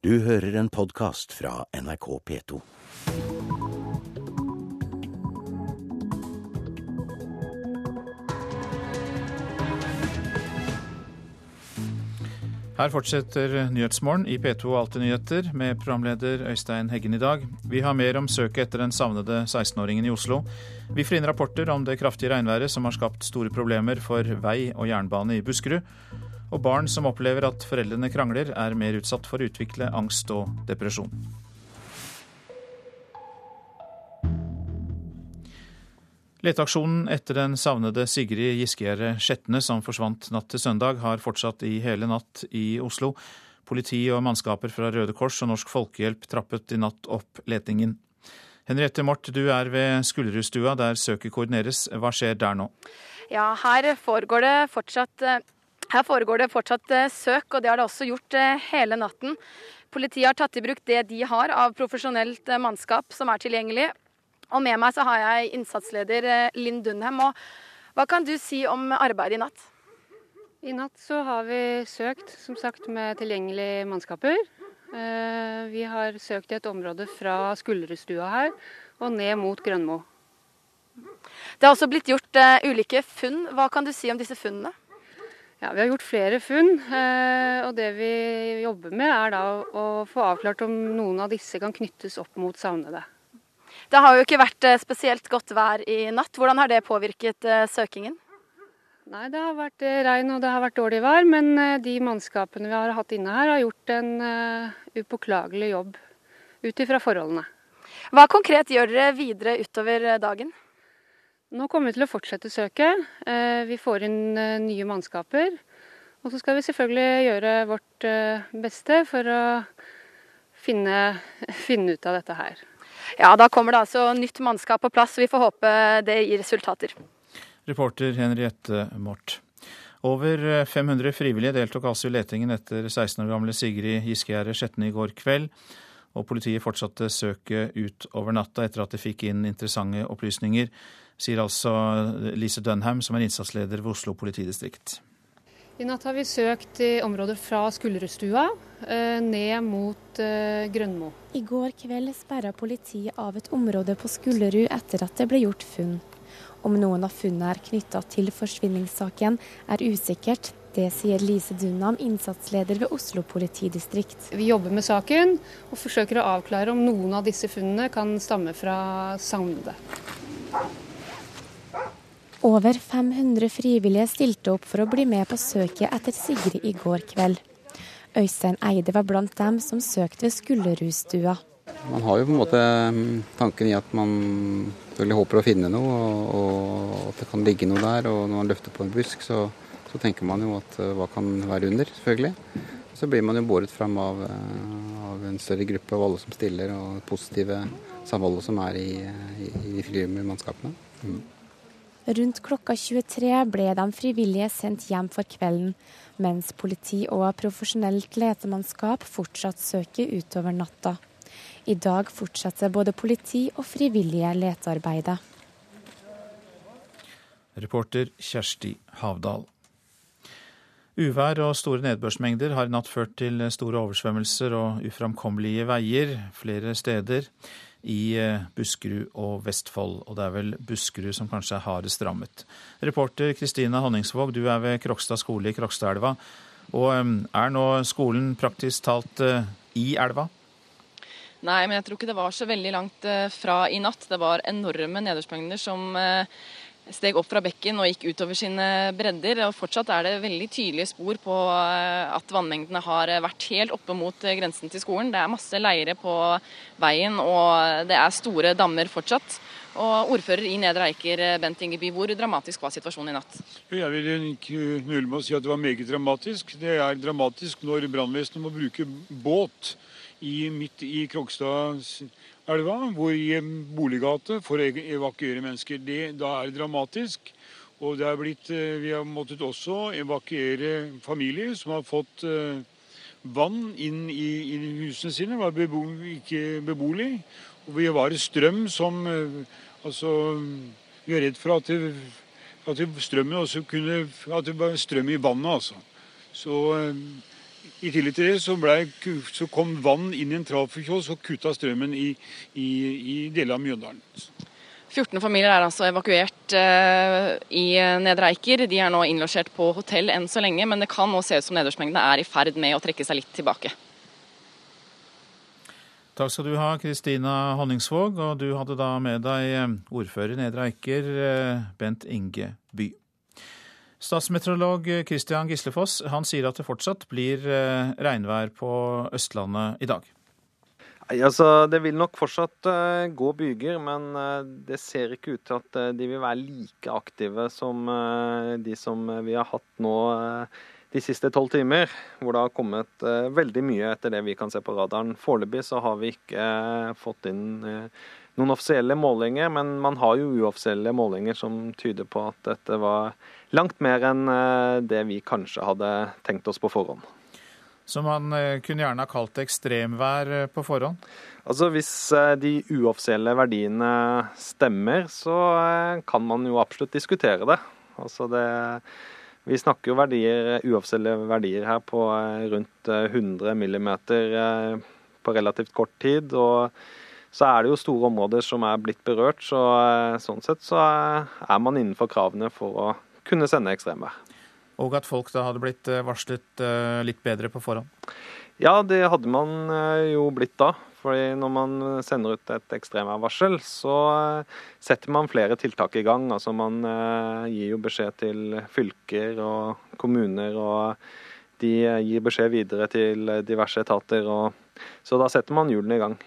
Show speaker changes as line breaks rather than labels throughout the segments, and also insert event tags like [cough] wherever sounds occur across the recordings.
Du hører en podkast fra NRK P2.
Her fortsetter Nyhetsmorgen i P2 Alltid nyheter med programleder Øystein Heggen i dag. Vi har mer om søket etter den savnede 16-åringen i Oslo. Vi får inn rapporter om det kraftige regnværet som har skapt store problemer for vei og jernbane i Buskerud. Og barn som opplever at foreldrene krangler, er mer utsatt for å utvikle angst og depresjon. Leteaksjonen etter den savnede Sigrid Giskegjerde Skjetne, som forsvant natt til søndag, har fortsatt i hele natt i Oslo. Politi og mannskaper fra Røde Kors og Norsk Folkehjelp trappet i natt opp letingen. Henriette Mort, du er ved Skullerudstua der søket koordineres. Hva skjer der nå?
Ja, her foregår det fortsatt her foregår det fortsatt søk, og det har det også gjort hele natten. Politiet har tatt i bruk det de har av profesjonelt mannskap som er tilgjengelig. Og med meg så har jeg innsatsleder Linn Dunhem. Og hva kan du si om arbeidet i natt?
I natt så har vi søkt som sagt med tilgjengelige mannskaper. Vi har søkt i et område fra Skullerudstua her og ned mot Grønmo.
Det har også blitt gjort ulike funn. Hva kan du si om disse funnene?
Ja, Vi har gjort flere funn, og det vi jobber med er da å få avklart om noen av disse kan knyttes opp mot savnede.
Det har jo ikke vært spesielt godt vær i natt. Hvordan har det påvirket søkingen?
Nei, Det har vært regn og det har vært dårlig vær, men de mannskapene vi har hatt inne her, har gjort en upåklagelig jobb ut ifra forholdene.
Hva konkret gjør dere videre utover dagen?
Nå kommer vi til å fortsette søket. Vi får inn nye mannskaper. Og så skal vi selvfølgelig gjøre vårt beste for å finne, [laughs] finne ut av dette her.
Ja, da kommer det altså nytt mannskap på plass, og vi får håpe det gir resultater.
Reporter Henriette Mort. Over 500 frivillige deltok altså i letingen etter 16 år gamle Sigrid Giskegjerde Skjetne i går kveld. Og politiet fortsatte søket ut over natta etter at de fikk inn interessante opplysninger, sier altså Lise Dunham, som er innsatsleder ved Oslo politidistrikt.
I natt har vi søkt i områder fra Skullerudstua ned mot Grønmo.
I går kveld sperra politiet av et område på Skullerud etter at det ble gjort funn. Om noen av funnene er knytta til forsvinningssaken, er usikkert. Det sier Lise Dunham, innsatsleder ved Oslo politidistrikt.
Vi jobber med saken og forsøker å avklare om noen av disse funnene kan stamme fra savnede.
Over 500 frivillige stilte opp for å bli med på søket etter Sigrid i går kveld. Øystein Eide var blant dem som søkte ved Skullerudstua.
Man har jo på en måte tanken i at man selvfølgelig håper å finne noe, og at det kan ligge noe der. Og når man løfter på en busk, så, så tenker man jo at hva kan være under, selvfølgelig. Så blir man jo båret fram av, av en større gruppe av alle som stiller, og det positive samholdet som er i, i, i de frivillige mannskapene. Mm.
Rundt klokka 23 ble de frivillige sendt hjem for kvelden, mens politi og profesjonelt letemannskap fortsatt søker utover natta. I dag fortsetter både politi og frivillige letearbeidet.
Reporter Kjersti Havdal. Uvær og store nedbørsmengder har i natt ført til store oversvømmelser og uframkommelige veier flere steder i Buskerud og Vestfold. Og det er vel Buskerud som kanskje er hardest rammet. Reporter Kristina Honningsvåg, du er ved Krokstad skole i Krokstadelva. Og er nå skolen praktisk talt i elva?
Nei, men jeg tror ikke det var så veldig langt fra i natt. Det var enorme nedbørsmengder som steg opp fra bekken og gikk utover sine bredder. og Fortsatt er det veldig tydelige spor på at vannmengdene har vært helt oppe mot grensen til skolen. Det er masse leire på veien, og det er store dammer fortsatt. Og Ordfører i Nedre Eiker, Bent Ingeby, hvor dramatisk var situasjonen i natt?
Jeg vil nøle med å si at det var meget dramatisk. Det er dramatisk når brannvesenet må bruke båt i, midt i Krokstadelva, hvor i en boliggate, for å evakuere mennesker. Det, da er det dramatisk. Og det er blitt, vi har måttet også evakuere familier som har fått vann inn i, i husene sine, var bebo, ikke beboelig. Og vi var strøm som altså, Vi er redd for at, det, at det strømmen også kunne At det var strøm i vannet, altså. Så i tillegg til det så, ble, så kom vann inn i en trafokiosk og kutta strømmen i, i, i deler av Mjøndalen.
14 familier er altså evakuert uh, i Nedre Eiker. De er nå innlosjert på hotell enn så lenge, men det kan nå se ut som nedbørsmengdene er i ferd med å trekke seg litt tilbake.
Takk skal du ha, Kristina Honningsvåg. Og du hadde da med deg eh, ordfører i Nedre Eiker, eh, Bent Inge By. Statsmeteorolog Christian Gislefoss han sier at det fortsatt blir regnvær på Østlandet i dag.
Altså, det vil nok fortsatt uh, gå byger, men uh, det ser ikke ut til at de vil være like aktive som de som vi har hatt nå de siste tolv timer. Hvor det har kommet veldig mye etter det vi kan se på radaren. Foreløpig så har vi ikke fått inn noen offisielle målinger, men man har jo uoffisielle målinger som tyder på at dette var langt mer enn det vi kanskje hadde tenkt oss på forhånd.
Så man eh, kunne gjerne ha kalt det ekstremvær eh, på forhånd?
Altså Hvis eh, de uoffisielle verdiene stemmer, så kan man jo absolutt diskutere det. Altså det vi snakker jo verdier, uoffisielle verdier her på rundt 100 millimeter på relativt kort tid. og så er det jo store områder som er blitt berørt, så sånn sett så er man innenfor kravene for å kunne sende ekstremvær.
Og at folk da hadde blitt eh, varslet eh, litt bedre på forhånd?
Ja, det hadde man eh, jo blitt da. Fordi når man sender ut et ekstremværvarsel, så setter man flere tiltak i gang. Altså man gir jo beskjed til fylker og kommuner, og de gir beskjed videre til diverse etater. Og, så da setter man hjulene i gang.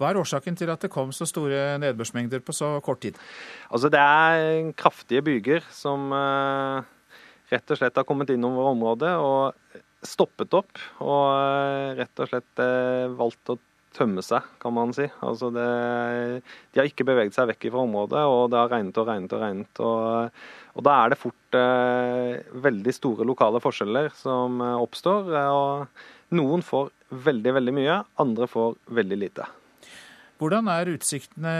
Hva er årsaken til at det kom så store nedbørsmengder på så kort tid?
Altså Det er kraftige byger som rett og slett har kommet innover området og stoppet opp. Og eh, rett og slett eh, valgt å tømme seg, kan man si. Altså det, de har ikke beveget seg vekk fra området, og det har regnet og regnet og regnet. Og, og da er det fort eh, veldig store lokale forskjeller som eh, oppstår. Og noen får veldig, veldig mye, andre får veldig lite.
Hvordan er utsiktene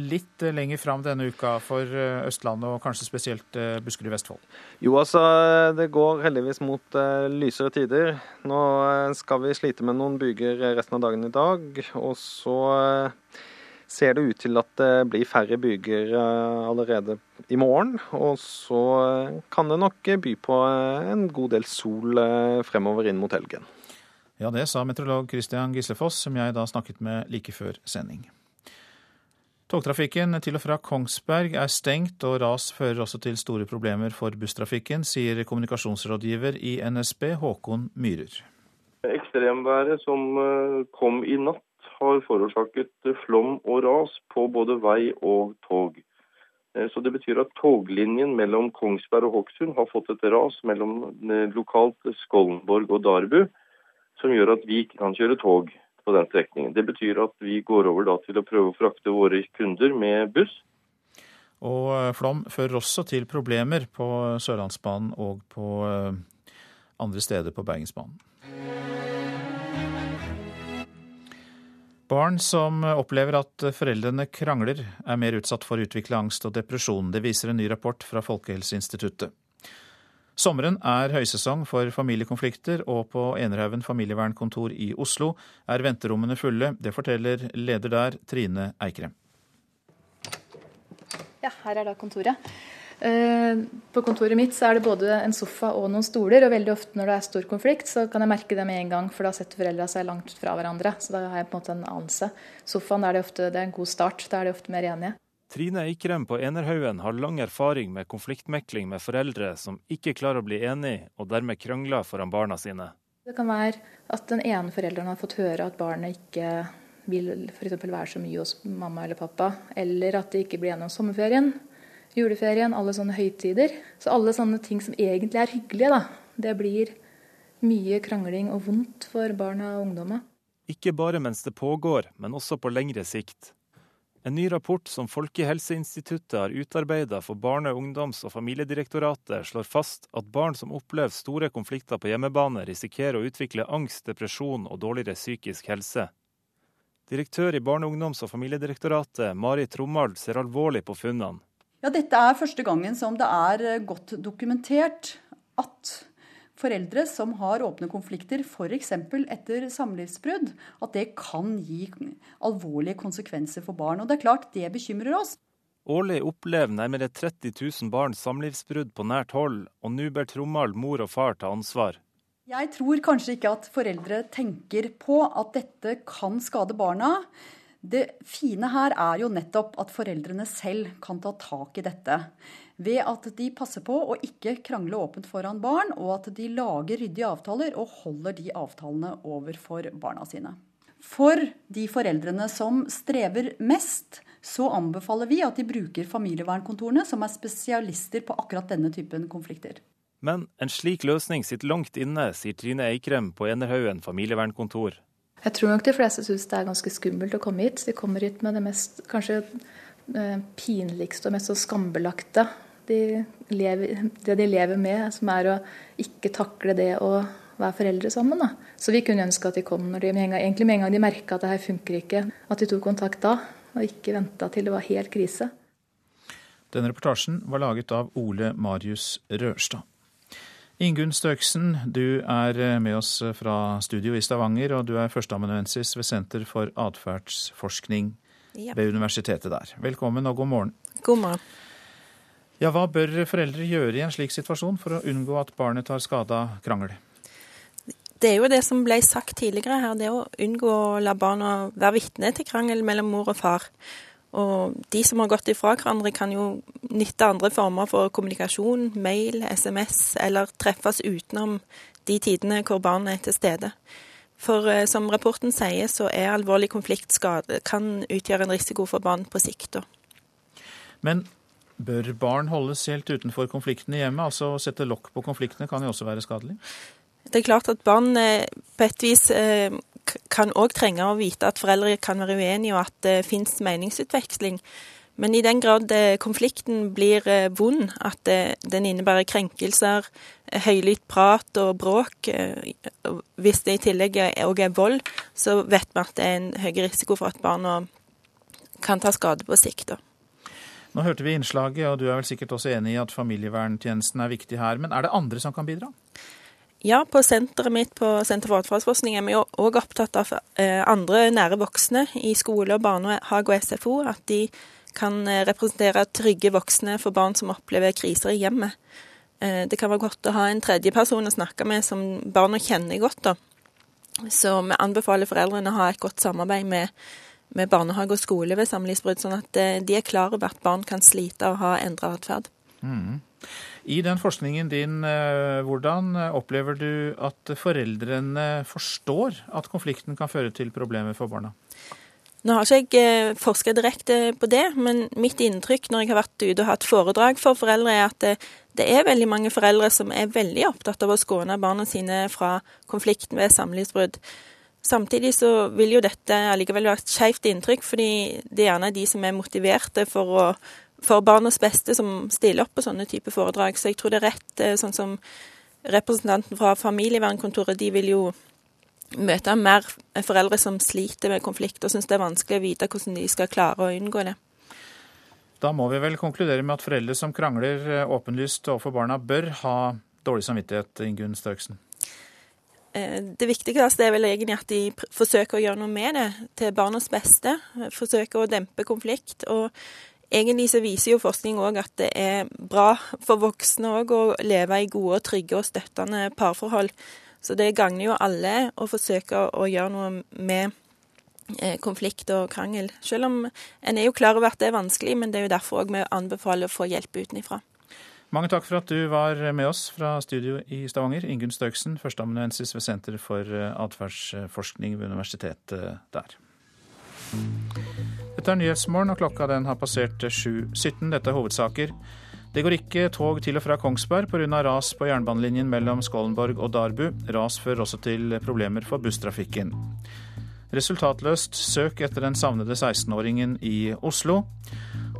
litt lenger fram denne uka for eh, Østlandet, og kanskje spesielt eh, Buskerud Vestfold?
Jo, altså det går heldigvis mot lysere tider. Nå skal vi slite med noen byger resten av dagen i dag. Og så ser det ut til at det blir færre byger allerede i morgen. Og så kan det nok by på en god del sol fremover inn mot helgen.
Ja, det sa meteorolog Christian Gislefoss, som jeg da snakket med like før sending. Togtrafikken til og fra Kongsberg er stengt, og ras fører også til store problemer for busstrafikken, sier kommunikasjonsrådgiver i NSB Håkon Myhrer.
Ekstremværet som eh, kom i natt har forårsaket flom og ras på både vei og tog. Eh, så Det betyr at toglinjen mellom Kongsberg og Hokksund har fått et ras mellom eh, lokalt Skollenborg og Darbu, som gjør at vi ikke kan kjøre tog på den strekningen. Det betyr at vi går over til å prøve å frakte våre kunder med buss.
Og eh, flom fører også til problemer på Sørlandsbanen og på eh, andre steder på Bergensbanen. Barn som opplever at foreldrene krangler, er mer utsatt for å utvikle angst og depresjon. Det viser en ny rapport fra Folkehelseinstituttet. Sommeren er høysesong for familiekonflikter, og på Enerhaugen familievernkontor i Oslo er venterommene fulle. Det forteller leder der, Trine Eikrem.
Ja, her er da kontoret. Eh, på kontoret mitt er det både en sofa og noen stoler, og veldig ofte når det er stor konflikt, så kan jeg merke det med en gang, for da setter foreldra seg langt fra hverandre. Så da har jeg på en måte en anelse. Sofaen er det ofte, det er en god start, da er de ofte mer enige.
Trine Eikrem på Enerhaugen har lang erfaring med konfliktmekling med foreldre som ikke klarer å bli enige, og dermed krangler foran barna sine.
Det kan være at den ene forelderen har fått høre at barnet ikke vil for være så mye hos mamma eller pappa, eller at det ikke blir enige om sommerferien, juleferien, alle sånne høytider. Så alle sånne ting som egentlig er hyggelige, da, det blir mye krangling og vondt for barna og ungdommen.
Ikke bare mens det pågår, men også på lengre sikt. En ny rapport som Folkehelseinstituttet har utarbeida for Barne-, ungdoms- og familiedirektoratet, slår fast at barn som opplever store konflikter på hjemmebane, risikerer å utvikle angst, depresjon og dårligere psykisk helse. Direktør i Barne-, ungdoms- og familiedirektoratet, Mari Trommald, ser alvorlig på funnene.
Ja, dette er første gangen som det er godt dokumentert at foreldre som har åpne konflikter, f.eks. etter samlivsbrudd, at det kan gi alvorlige konsekvenser for barn. Og det er klart, det bekymrer oss.
Årlig opplever nærmere 30 000 barn samlivsbrudd på nært hold, og nå ber Trommald mor og far ta ansvar.
Jeg tror kanskje ikke at foreldre tenker på at dette kan skade barna. Det fine her er jo nettopp at foreldrene selv kan ta tak i dette ved at de passer på å ikke krangle åpent foran barn, og at de lager ryddige avtaler og holder de avtalene overfor barna sine. For de foreldrene som strever mest, så anbefaler vi at de bruker familievernkontorene, som er spesialister på akkurat denne typen konflikter.
Men en slik løsning sitter langt inne, sier Trine Eikrem på Enerhaugen familievernkontor.
Jeg tror nok de fleste syns det er ganske skummelt å komme hit. De kommer hit med det mest kanskje eh, pinligste og mest skambelagte de lever, det de lever med, som er å ikke takle det å være foreldre sammen. Da. Så vi kunne ønske at de kom når de med en gang, egentlig med en gang de merka at det her funker ikke, at de tok kontakt da, og ikke venta til det var helt krise.
Denne reportasjen var laget av Ole Marius Rørstad. Ingunn Støksen, du er med oss fra studio i Stavanger, og du er førsteamanuensis ved Senter for atferdsforskning ja. ved universitetet der. Velkommen og god morgen.
God morgen.
Ja, Hva bør foreldre gjøre i en slik situasjon for å unngå at barnet tar skade av krangel?
Det er jo det som ble sagt tidligere her, det å unngå å la barna være vitne til krangel mellom mor og far. Og de som har gått ifra hverandre, kan jo nytte andre former for kommunikasjon, mail, SMS, eller treffes utenom de tidene hvor barnet er til stede. For eh, som rapporten sier, så er alvorlig konflikt skade, kan utgjøre en risiko for barn på sikt.
Men Bør barn holdes helt utenfor konfliktene i hjemmet? Altså å sette lokk på konfliktene kan jo også være skadelig?
Det er klart at barn eh, på et vis eh, kan òg trenge å vite at foreldre kan være uenige, og at det finnes meningsutveksling. Men i den grad eh, konflikten blir vond, at den innebærer krenkelser, høylytt prat og bråk, hvis det i tillegg òg er vold, så vet vi at det er en høy risiko for at barna kan ta skade på sikt.
Nå hørte vi innslaget, og du er vel sikkert også enig i at familieverntjenesten er viktig her. Men er det andre som kan bidra?
Ja, på senteret mitt på Senter for atferdsforskning er vi òg opptatt av eh, andre nære voksne i skole, og barnehage og SFO. At de kan eh, representere trygge voksne for barn som opplever kriser i hjemmet. Eh, det kan være godt å ha en tredjeperson å snakke med som barna kjenner godt. da. Så vi anbefaler foreldrene å ha et godt samarbeid med med barnehage og skole ved samlivsbrudd, sånn at eh, de er klar over at barn kan slite og ha endra atferd. Mm.
I den forskningen din, eh, hvordan opplever du at foreldrene forstår at konflikten kan føre til problemer for barna?
Nå har ikke jeg eh, forska direkte på det, men mitt inntrykk når jeg har vært ute og hatt foredrag for foreldre, er at det, det er veldig mange foreldre som er veldig opptatt av å skåne barna sine fra konflikt ved samlivsbrudd. Samtidig så vil jo dette allikevel være et skeivt inntrykk, fordi det er gjerne de som er motiverte for, å, for barnas beste, som stiller opp på sånne type foredrag. Så jeg tror det er rett, eh, sånn som representanten fra familievernkontoret, de vil jo møte mer foreldre som sliter med konflikt og syns det er vanskelig å vite hvordan de skal klare å unngå det.
Da må vi vel konkludere med at foreldre som krangler eh, åpenlyst overfor barna, bør ha dårlig samvittighet, Ingunn Størksen?
Eh, det viktigste er vel egentlig at de forsøker å gjøre noe med det til barnas beste. Forsøker å dempe konflikt. Og egentlig så viser jo forskning òg at det er bra for voksne òg å leve i gode, trygge og støttende parforhold. Så det gagner jo alle å forsøke å gjøre noe med eh, konflikt og krangel. Selv om en er jo klar over at det er vanskelig, men det er jo derfor òg vi anbefaler å få hjelp utenfra.
Mange takk for at du var med oss fra studio i Stavanger. Ingunn Støksen, førsteamanuensis ved Senter for eh, atferdsforskning ved universitetet der. Dette er Nyhetsmorgen, og klokka den har passert 7.17. Dette er hovedsaker. Det går ikke tog til og fra Kongsberg pga. ras på jernbanelinjen mellom Skollenborg og Darbu. Ras fører også til problemer for busstrafikken. Resultatløst søk etter den savnede 16-åringen i Oslo.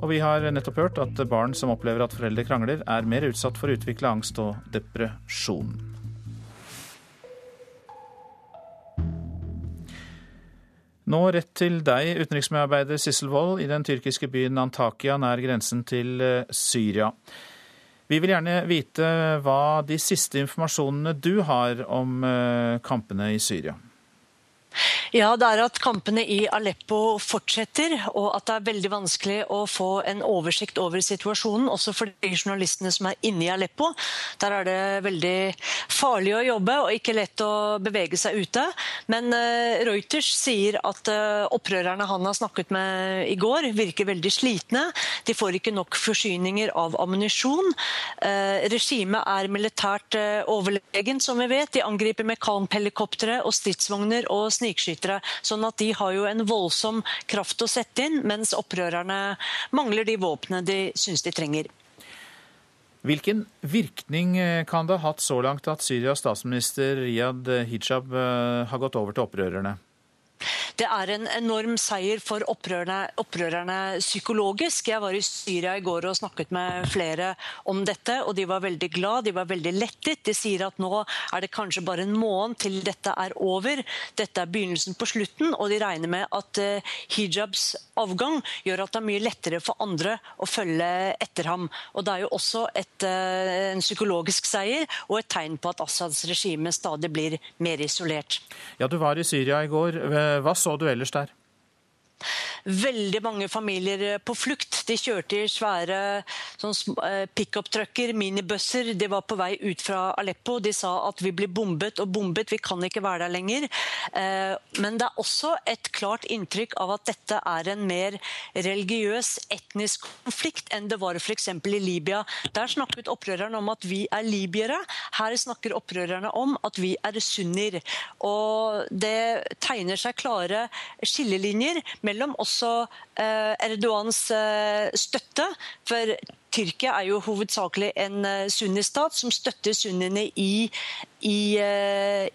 Og vi har nettopp hørt at barn som opplever at foreldre krangler, er mer utsatt for å utvikle angst og depresjon. Nå rett til deg, utenriksmedarbeider Sissel Wold, i den tyrkiske byen Antakya nær grensen til eh, Syria. Vi vil gjerne vite hva de siste informasjonene du har om eh, kampene i Syria.
Ja, det er at kampene i Aleppo fortsetter, og at det er veldig vanskelig å få en oversikt over situasjonen, også for de journalistene som er inne i Aleppo. Der er det veldig farlig å jobbe og ikke lett å bevege seg ute. Men uh, Reuters sier at uh, opprørerne han har snakket med i går, virker veldig slitne. De får ikke nok forsyninger av ammunisjon. Uh, regimet er militært overlegen, som vi vet. De angriper med kamphelikoptre og stridsvogner og snikskyttere. Sånn at de har jo en voldsom kraft å sette inn, mens opprørerne mangler de våpnene de syns de trenger.
Hvilken virkning eh, kan det ha hatt så langt at Syrias statsminister Riyad Hijab eh, har gått over til opprørerne?
Det er en enorm seier for opprørerne, opprørerne, psykologisk. Jeg var i Syria i går og snakket med flere om dette, og de var veldig glad, de var veldig lettet. De sier at nå er det kanskje bare en måned til dette er over. Dette er begynnelsen på slutten, og de regner med at uh, hijabs avgang gjør at det er mye lettere for andre å følge etter ham. Og Det er jo også et, uh, en psykologisk seier og et tegn på at Assads regime stadig blir mer isolert.
Ja, Du var i Syria i går. Hva så du ellers der?
Veldig mange familier på flukt. De kjørte i svære sånn, eh, pickup-trucker, minibusser. De var på vei ut fra Aleppo. De sa at vi blir bombet og bombet, vi kan ikke være der lenger. Eh, men det er også et klart inntrykk av at dette er en mer religiøs, etnisk konflikt enn det var f.eks. i Libya. Der snakket opprørerne om at vi er libyere. Her snakker opprørerne om at vi er sunnier. Og det tegner seg klare skillelinjer mellom også eh, Erdogans eh, støtte. For Tyrkia er jo hovedsakelig en eh, sunnistat som støtter sunniene i, i,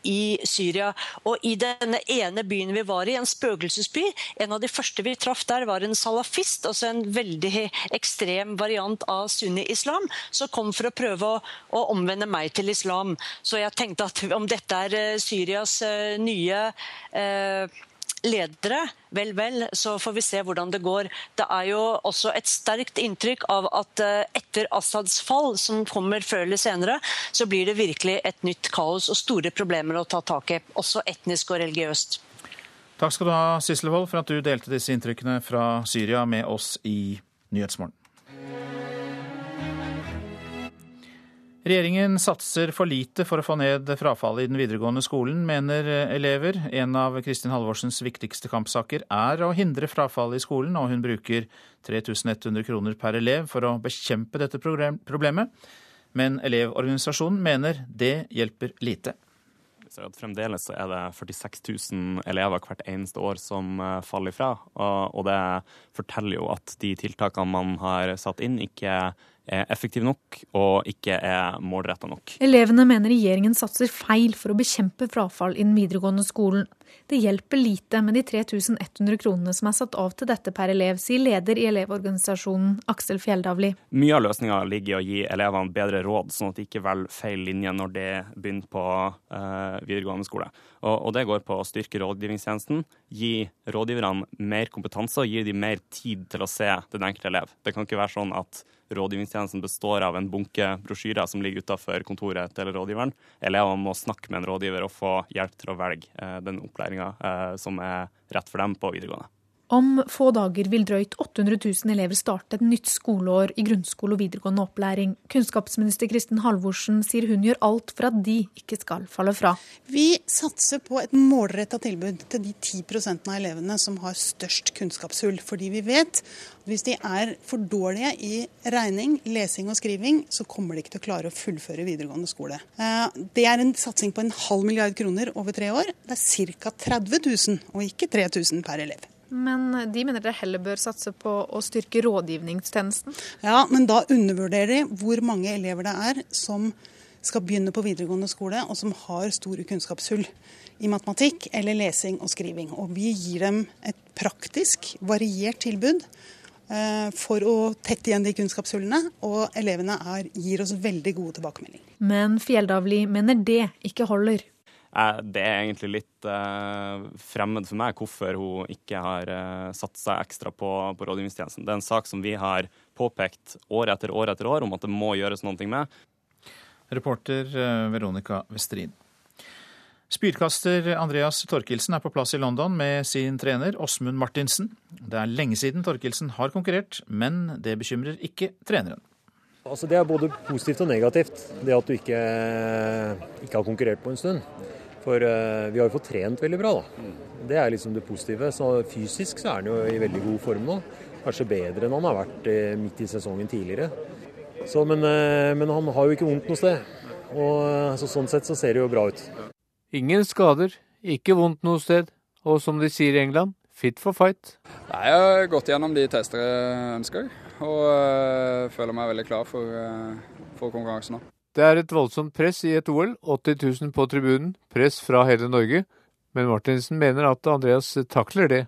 i, Syria. Og I denne ene byen vi var i, en spøkelsesby, en av de første vi traff der, var en salafist, altså en veldig ekstrem variant av sunni-islam, som kom for å prøve å, å, omvende meg til islam. Så jeg tenkte at om dette er Syrias nye eh, ledere, vel, vel, så får vi se hvordan det går. Det er jo også et sterkt inntrykk av at eh, etter Assads fall, som kommer før eller senere, så blir det virkelig et nytt kaos og store problemer å ta tak i, også etnisk og religiøst.
Takk skal du ha, Sissel Wold, for at du delte disse inntrykkene fra Syria med oss i Nyhetsmorgen. Regjeringen satser for lite for å få ned frafallet i den videregående skolen, mener elever. En av Kristin Halvorsens viktigste kampsaker er å hindre frafallet i skolen, og hun bruker 3100 kroner per elev for å bekjempe dette problemet. Men Elevorganisasjonen mener det hjelper lite.
Fremdeles er det 46 000 elever hvert eneste år som eh, faller ifra. Og det forteller jo at de tiltakene man har satt inn, ikke er effektiv nok og ikke er målretta nok.
Elevene mener regjeringen satser feil for å bekjempe frafall i den videregående skolen. Det hjelper lite med de 3100 kronene som er satt av til dette per elev, sier leder i Elevorganisasjonen Aksel Fjelldavli.
Mye av løsninga ligger i å gi elevene bedre råd, sånn at de ikke velger feil linje når de begynner på uh, videregående skole. Og, og, det går på å styrke rådgivningstjenesten, gi rådgiverne mer kompetanse og gi dem mer tid til å se den enkelte elev. Det kan ikke være sånn at rådgivningstjenesten består av en bunke brosjyrer som ligger utafor kontoret til rådgiveren. Elevene må snakke med en rådgiver og få hjelp til å velge eh, den opplæringa eh, som er rett for dem på videregående.
Om få dager vil drøyt 800 000 elever starte et nytt skoleår i grunnskole og videregående opplæring. Kunnskapsminister Kristin Halvorsen sier hun gjør alt for at de ikke skal falle fra.
Vi satser på et målretta tilbud til de 10% av elevene som har størst kunnskapshull. Fordi vi vet at hvis de er for dårlige i regning, lesing og skriving, så kommer de ikke til å klare å fullføre videregående skole. Eh, det er en satsing på en halv milliard kroner over tre år. Det er ca. 30 000, og ikke 3000 per elev.
Men de mener dere heller bør satse på å styrke rådgivningstjenesten?
Ja, men da undervurderer de hvor mange elever det er som skal begynne på videregående skole, og som har store kunnskapshull i matematikk eller lesing og skriving. Og vi gir dem et praktisk, variert tilbud eh, for å tette igjen de kunnskapshullene, og elevene er, gir oss veldig gode tilbakemeldinger.
Men Fjelldavli mener det ikke holder.
Jeg, det er egentlig litt uh, fremmed for meg hvorfor hun ikke har uh, satt seg ekstra på, på rådgivningstjenesten. Det er en sak som vi har påpekt år etter år etter år om at det må gjøres noe med.
Reporter Veronica Westrin. Spydkaster Andreas Torkelsen er på plass i London med sin trener Åsmund Martinsen. Det er lenge siden Torkelsen har konkurrert, men det bekymrer ikke treneren.
Altså Det er både positivt og negativt, det at du ikke, ikke har konkurrert på en stund. For uh, vi har jo fått trent veldig bra, da. Det er liksom det positive. Så fysisk så er han jo i veldig god form nå. Kanskje bedre enn han har vært uh, midt i sesongen tidligere. Så, men, uh, men, han har jo ikke vondt noe sted. Og så Sånn sett så ser det jo bra ut.
Ingen skader, ikke vondt noe sted. Og som de sier i England, fit for fight.
Nei, jeg har gått gjennom de tester jeg ønsker, og føler meg veldig klar for, for konkurransen nå.
Det er et voldsomt press i et OL. 80 000 på tribunen. Press fra hele Norge. Men Martinsen mener at Andreas takler det.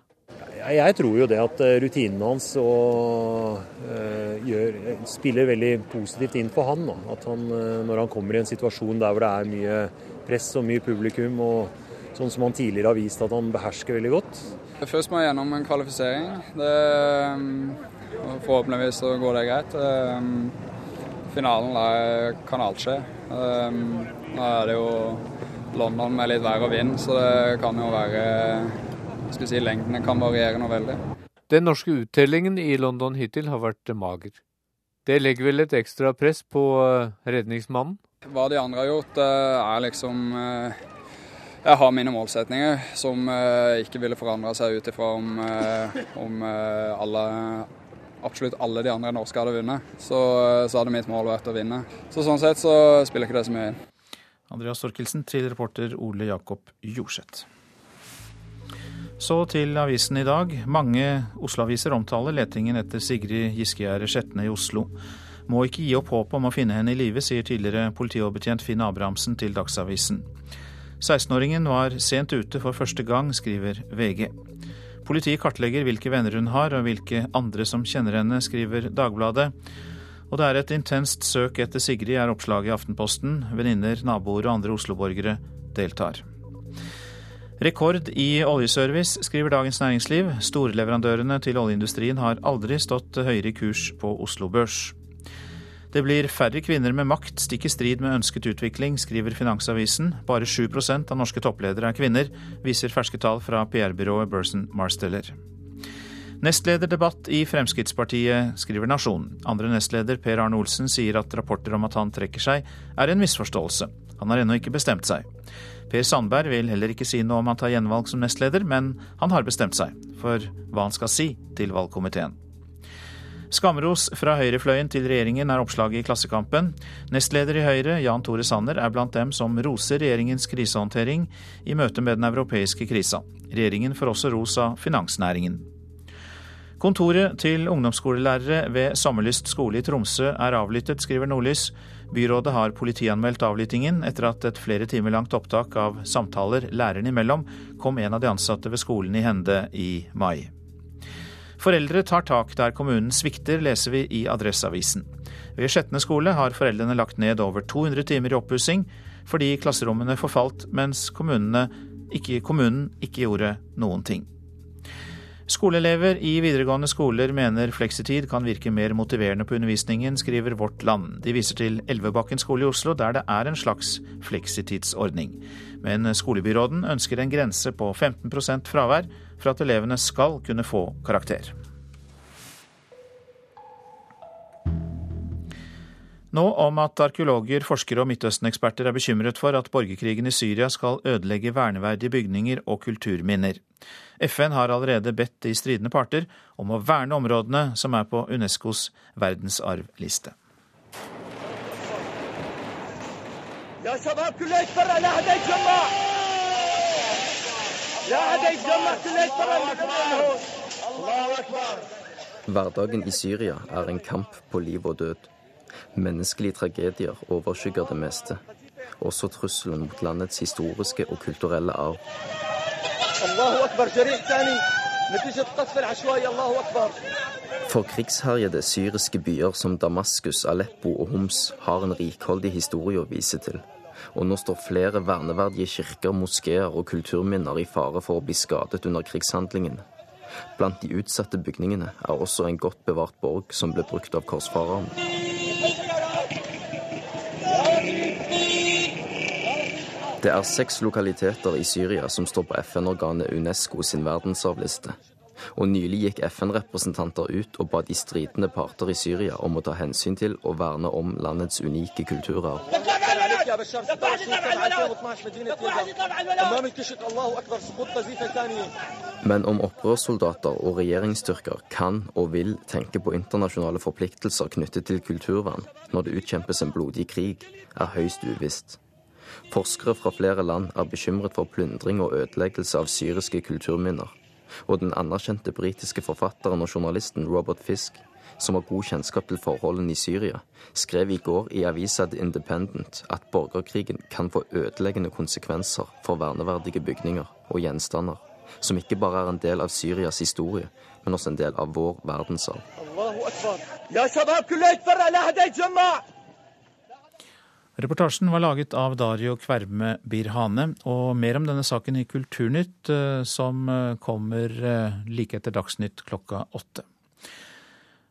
Jeg tror jo det at rutinene rutinen hans og, uh, gjør, spiller veldig positivt inn for han. Da. At han, uh, når han kommer i en situasjon der hvor det er mye press og mye publikum, og sånn som han tidligere har vist at han behersker veldig godt.
Først må jeg gjennom en kvalifisering. Det, um, forhåpentligvis så går det greit. Finalen kan alt skje. Um, nå er det jo London med litt vær og vind, så det kan jo være skal si, Lengden kan variere noe veldig.
Den norske uttellingen i London hittil har vært mager. Det legger vel et ekstra press på eh, redningsmannen?
Hva de andre har gjort, eh, er liksom eh, Jeg har mine målsetninger som ikke ville forandra seg ut ifra om, om alle absolutt alle de andre norske hadde vunnet, så, så, hadde mitt mål vært å vinne. Så Sånn sett så spiller ikke det så mye inn.
Andreas Thorkildsen til reporter Ole Jakob Jorseth. Så til avisen i dag. Mange Oslo-aviser omtaler letingen etter Sigrid Giskegjerde Skjetne i Oslo. Må ikke gi opp håpet om å finne henne i live, sier tidligere politioverbetjent Finn Abrahamsen til Dagsavisen. 16-åringen var sent ute for første gang, skriver VG. Politiet kartlegger hvilke venner hun har, og hvilke andre som kjenner henne, skriver Dagbladet. Og det er et intenst søk etter Sigrid, er oppslaget i Aftenposten. Venninner, naboer og andre Oslo-borgere deltar. Rekord i oljeservice, skriver Dagens Næringsliv. Storleverandørene til oljeindustrien har aldri stått høyere i kurs på Oslo Børs. Det blir færre kvinner med makt, stikk i strid med ønsket utvikling, skriver Finansavisen. Bare 7% av norske toppledere er kvinner, viser ferske tall fra PR-byrået Burson Marsteller. Nestlederdebatt i Fremskrittspartiet, skriver Nasjonen. Andre nestleder Per Arne Olsen sier at rapporter om at han trekker seg, er en misforståelse. Han har ennå ikke bestemt seg. Per Sandberg vil heller ikke si noe om han tar gjenvalg som nestleder, men han har bestemt seg for hva han skal si til valgkomiteen. Skamros fra høyrefløyen til regjeringen er oppslaget i Klassekampen. Nestleder i Høyre, Jan Tore Sanner, er blant dem som roser regjeringens krisehåndtering i møte med den europeiske krisa. Regjeringen får også ros av finansnæringen. Kontoret til ungdomsskolelærere ved Sommerlyst skole i Tromsø er avlyttet, skriver Nordlys. Byrådet har politianmeldt avlyttingen etter at et flere timer langt opptak av samtaler lærerne imellom kom en av de ansatte ved skolen i hende i mai. Foreldre tar tak der kommunen svikter, leser vi i Adresseavisen. Ved Skjetne skole har foreldrene lagt ned over 200 timer i oppussing fordi klasserommene forfalt, mens ikke, kommunen ikke gjorde noen ting. Skoleelever i videregående skoler mener fleksitid kan virke mer motiverende på undervisningen, skriver Vårt Land. De viser til Elvebakken skole i Oslo, der det er en slags fleksitidsordning. Men skolebyråden ønsker en grense på 15% fravær for at elevene skal kunne få karakter. Nå om at arkeologer, forskere og Midtøsten-eksperter er bekymret for at borgerkrigen i Syria skal ødelegge verneverdige bygninger og kulturminner. FN har allerede bedt de stridende parter om å verne områdene som er på Unescos verdensarvliste. Ja,
Hverdagen i Syria er en kamp på liv og død. Menneskelige tragedier overskygger det meste. Også trusselen mot landets historiske og kulturelle arv. For krigsherjede syriske byer som Damaskus, Aleppo og Homs har en rikholdig historie å vise til. Og nå står flere verneverdige kirker, moskeer og kulturminner i fare for å bli skadet under krigshandlingen. Blant de utsatte bygningene er også en godt bevart borg som ble brukt av korsfarerne. Det er seks lokaliteter i Syria som står på FN-organet Unesco sin verdensarvliste. Og nylig gikk FN-representanter ut og ba de stridende parter i Syria om å ta hensyn til og verne om landets unike kulturarv. Men om opprørssoldater og regjeringsstyrker kan og vil tenke på internasjonale forpliktelser knyttet til kulturvern når det utkjempes en blodig krig, er høyst uvisst. Forskere fra flere land er bekymret for plyndring og ødeleggelse av syriske kulturminner. Og den anerkjente britiske forfatteren og journalisten Robert Fisk, som har god kjennskap til forholdene i Syria, skrev i går i avisa The Independent at borgerkrigen kan få ødeleggende konsekvenser for verneverdige bygninger og gjenstander, som ikke bare er en del av Syrias historie, men også en del av vår verdensarv.
Reportasjen var laget av Dario Kverme Birhane, og mer om denne saken i Kulturnytt, eh, som eh, kommer eh, like etter Dagsnytt klokka åtte.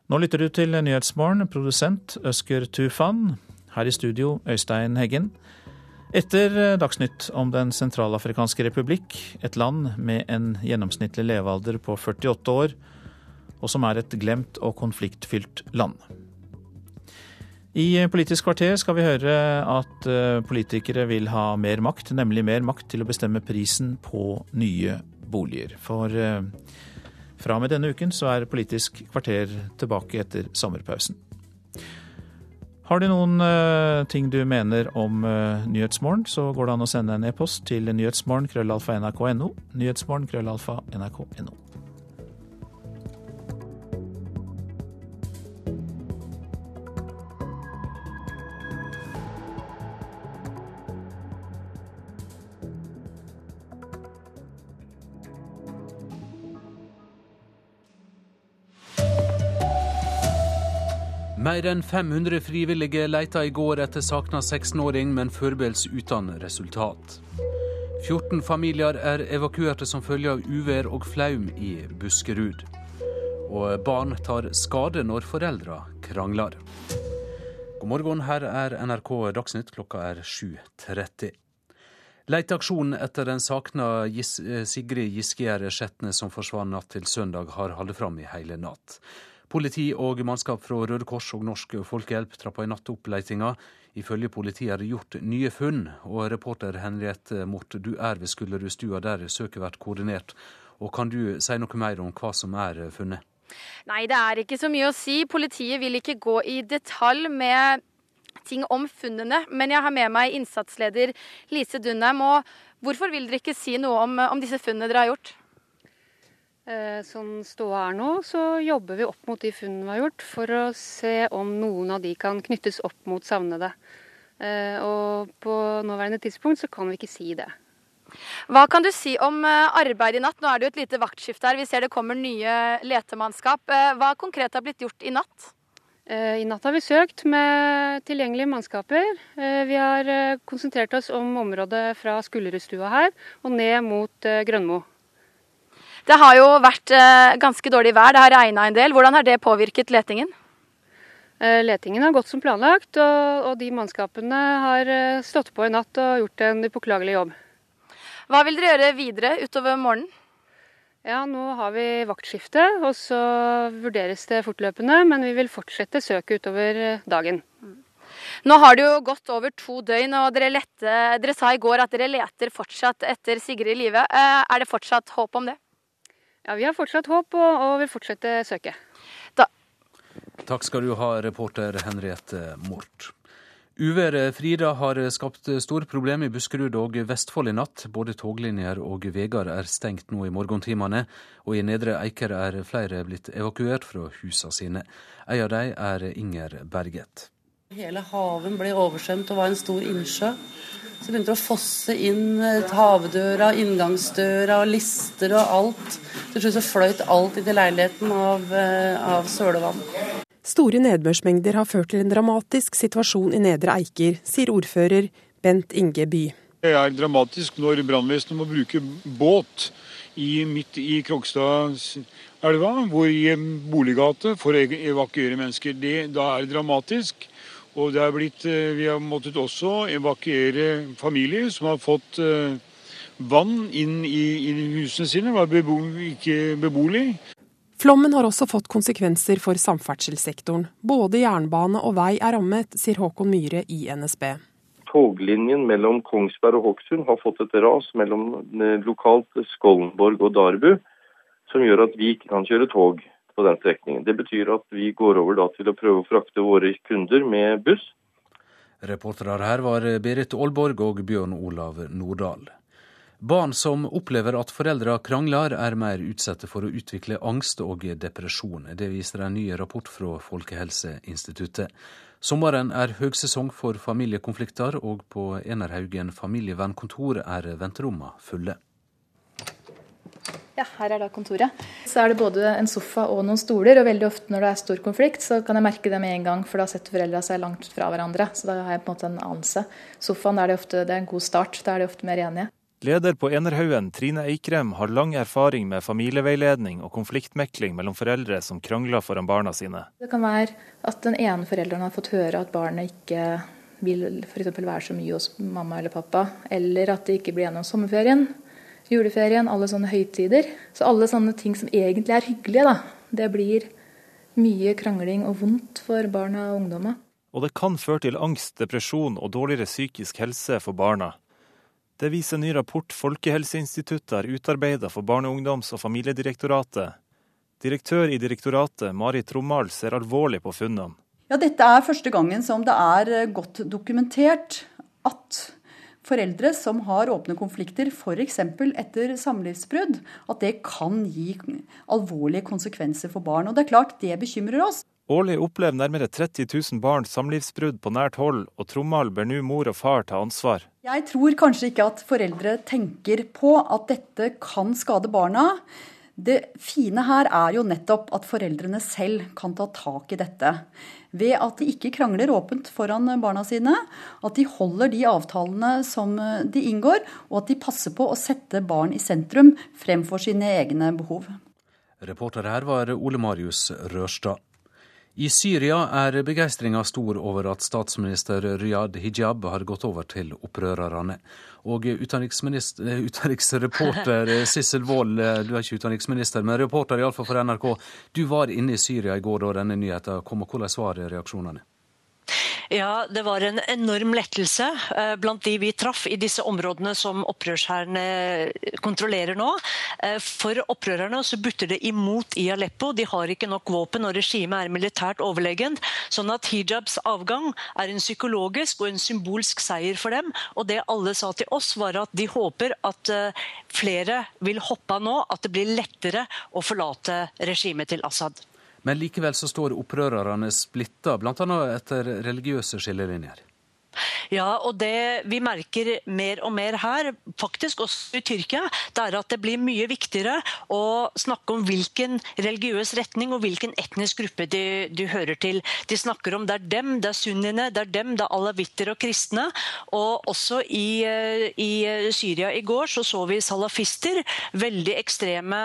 Nå lytter du til Nyhetsmorgen, produsent Øsker Tufan. Her i studio Øystein Heggen. Etter Dagsnytt om Den sentralafrikanske republikk, et land med en gjennomsnittlig levealder på 48 år, og som er et glemt og konfliktfylt land. I Politisk kvarter skal vi høre at eh, politikere vil ha mer makt, nemlig mer makt til å bestemme prisen på nye boliger. For eh, fra og med denne uken så er Politisk kvarter tilbake etter sommerpausen. Har du noen uh, ting du mener om Nyhetsmorgen, så går det an å sende en e-post til nyhetsmorgen krøllalfa nrk.no. Nyhetsmorgen krøllalfa nrk.no.
Mer enn 500 frivillige leita i går etter savna 16-åring, men foreløpig uten resultat. 14 familier er evakuerte som følge av uvær og flaum i Buskerud. Og barn tar skade når foreldra krangler. God morgen, her er NRK Dagsnytt, klokka er 7.30. Leiteaksjonen etter den savna Sigrid Giskegjerde Skjetne som forsvant natt til søndag, har holdt fram i hele natt. Politi og mannskap fra Røde Kors og Norsk Folkehjelp trappa i natt opp letinga. Ifølge politiet er det gjort nye funn, og reporter Henriette Mort, du er ved Skullerudstua der søket blir koordinert. Og Kan du si noe mer om hva som er funnet?
Nei, det er ikke så mye å si. Politiet vil ikke gå i detalj med ting om funnene. Men jeg har med meg innsatsleder Lise Dunheim. Og hvorfor vil dere ikke si noe om, om disse funnene dere har gjort?
Sånn ståa er nå, så jobber vi opp mot de funnene vi har gjort, for å se om noen av de kan knyttes opp mot savnede. Eh, og på nåværende tidspunkt så kan vi ikke si det.
Hva kan du si om eh, arbeidet i natt? Nå er det jo et lite vaktskifte her. Vi ser det kommer nye letemannskap. Hva konkret har blitt gjort i natt?
I natt har vi søkt med tilgjengelige mannskaper. Vi har konsentrert oss om området fra Skullerudstua her og ned mot Grønmo.
Det har jo vært eh, ganske dårlig vær, det har regna en del. Hvordan har det påvirket letingen?
Eh, letingen har gått som planlagt, og, de mannskapene har eh, stått på i natt og gjort en upåklagelig jobb.
Hva vil dere gjøre videre utover morgenen?
Ja, Nå har vi vaktskifte, og så vurderes det fortløpende. Men vi vil fortsette søket utover dagen.
Nå har det jo gått over to døgn, og dere, lette, dere sa i går at dere leter fortsatt etter Sigrid i live. Er det fortsatt håp om det?
Ja, Vi har fortsatt håp og, og vil fortsette søket.
Da. Takk skal du ha, reporter Henriette Mort. Uværet Frida har skapt store problemer i Buskerud og Vestfold i natt. Både toglinjer og veier er stengt nå i morgentimene, og i Nedre Eiker er flere blitt evakuert fra husene sine. En av dem er Inger Berget.
Hele haven ble oversvømt og var en stor innsjø. Så begynte det å fosse inn eh, havdøra, inngangsdøra, lister og alt. Til slutt så fløyt alt inn til leiligheten av, eh, av sølevann.
Store nedbørsmengder har ført til en dramatisk situasjon i Nedre Eiker, sier ordfører
Bent Inge By.
Det er dramatisk når brannvesenet må bruke båt i, midt i Krokstadelva, hvor i boliggate, for å evakuere mennesker. Det, da er det dramatisk. Og det er blitt, eh, vi har måttet også evakuere familier som har fått eh, vann inn i, i husene sine, var bebo, ikke beboelig.
Flommen har også fått konsekvenser for samferdselssektoren. Både jernbane og vei er rammet, sier Håkon Myhre i NSB.
Toglinjen mellom Kongsberg og Hokksund har fått et ras mellom eh, lokalt Skollenborg og Darbu, som gjør at vi ikke kan kjøre tog på den strekningen. Det betyr at vi går over til å prøve å frakte våre kunder med buss.
Reportere her var Berit Aalborg og Bjørn Olav Nordahl. Barn som opplever at foreldre krangler, er mer utsatte for å utvikle angst og depresjon. Det viser en ny rapport fra Folkehelseinstituttet. Sommeren er høgsesong for familiekonflikter, og på Enerhaugen familievernkontor er venterommene fulle.
Ja, her er da kontoret. Så er det både en sofa og noen stoler, og veldig ofte når det er stor konflikt, så kan jeg merke det med en gang, for da setter foreldra seg langt fra hverandre. Så da har jeg på en måte en anelse. Sofaen er det ofte, det er en god start, da er de ofte mer enige.
Leder på Enerhaugen, Trine Eikrem, har lang erfaring med familieveiledning og konfliktmekling mellom foreldre som krangler foran barna sine.
Det kan være at den ene forelderen har fått høre at barnet ikke vil for være så mye hos mamma eller pappa, eller at det ikke blir gjennom sommerferien, juleferien, alle sånne høytider. Så alle sånne ting som egentlig er hyggelige, da, det blir mye krangling og vondt for barna og ungdommer.
Og det kan føre til angst, depresjon og dårligere psykisk helse for barna. Det viser en ny rapport Folkehelseinstituttet har utarbeidet for Barne-, ungdoms- og familiedirektoratet. Direktør i direktoratet, Mari Trommal, ser alvorlig på funnene.
Ja, dette er første gangen som det er godt dokumentert at foreldre som har åpne konflikter, f.eks. etter samlivsbrudd, at det kan gi alvorlige konsekvenser for barn. Og det er klart, det bekymrer oss.
Årlig opplever nærmere 30 000 barn samlivsbrudd på nært hold, og Trommal ber nå mor og far ta ansvar.
Jeg tror kanskje ikke at foreldre tenker på at dette kan skade barna. Det fine her er jo nettopp at foreldrene selv kan ta tak i dette. Ved at de ikke krangler åpent foran barna sine, at de holder de avtalene som de inngår, og at de passer på å sette barn i sentrum fremfor sine egne behov.
Reporter her var Ole Marius Rørstad. I Syria er begeistringa stor over at statsminister Riyad Hijab har gått over til opprørerne. Og utenriksreporter [laughs] Sissel Wold, du er ikke utenriksminister, men reporter iallfall for NRK. Du var inne i Syria i går da denne nyheten kom, og hvordan var reaksjonene?
Ja, det var en enorm lettelse eh, blant de vi traff i disse områdene som opprørshærene kontrollerer nå. Eh, for opprørerne så butter det imot i Aleppo. De har ikke nok våpen, og regimet er militært overlegent. Sånn at hijabs avgang er en psykologisk og en symbolsk seier for dem. Og det alle sa til oss, var at de håper at eh, flere vil hoppe av nå, at det blir lettere å forlate regimet til Assad.
Men likevel så står opprørerne splitta, bl.a. etter religiøse skillelinjer.
Ja, og det vi merker mer og mer her, faktisk også i Tyrkia, det er at det blir mye viktigere å snakke om hvilken religiøs retning og hvilken etnisk gruppe de, de hører til. De snakker om det er dem, det er sunniene, det er dem, det er alawitter og kristne. Og også i, eh, i Syria i går så så vi salafister, veldig ekstreme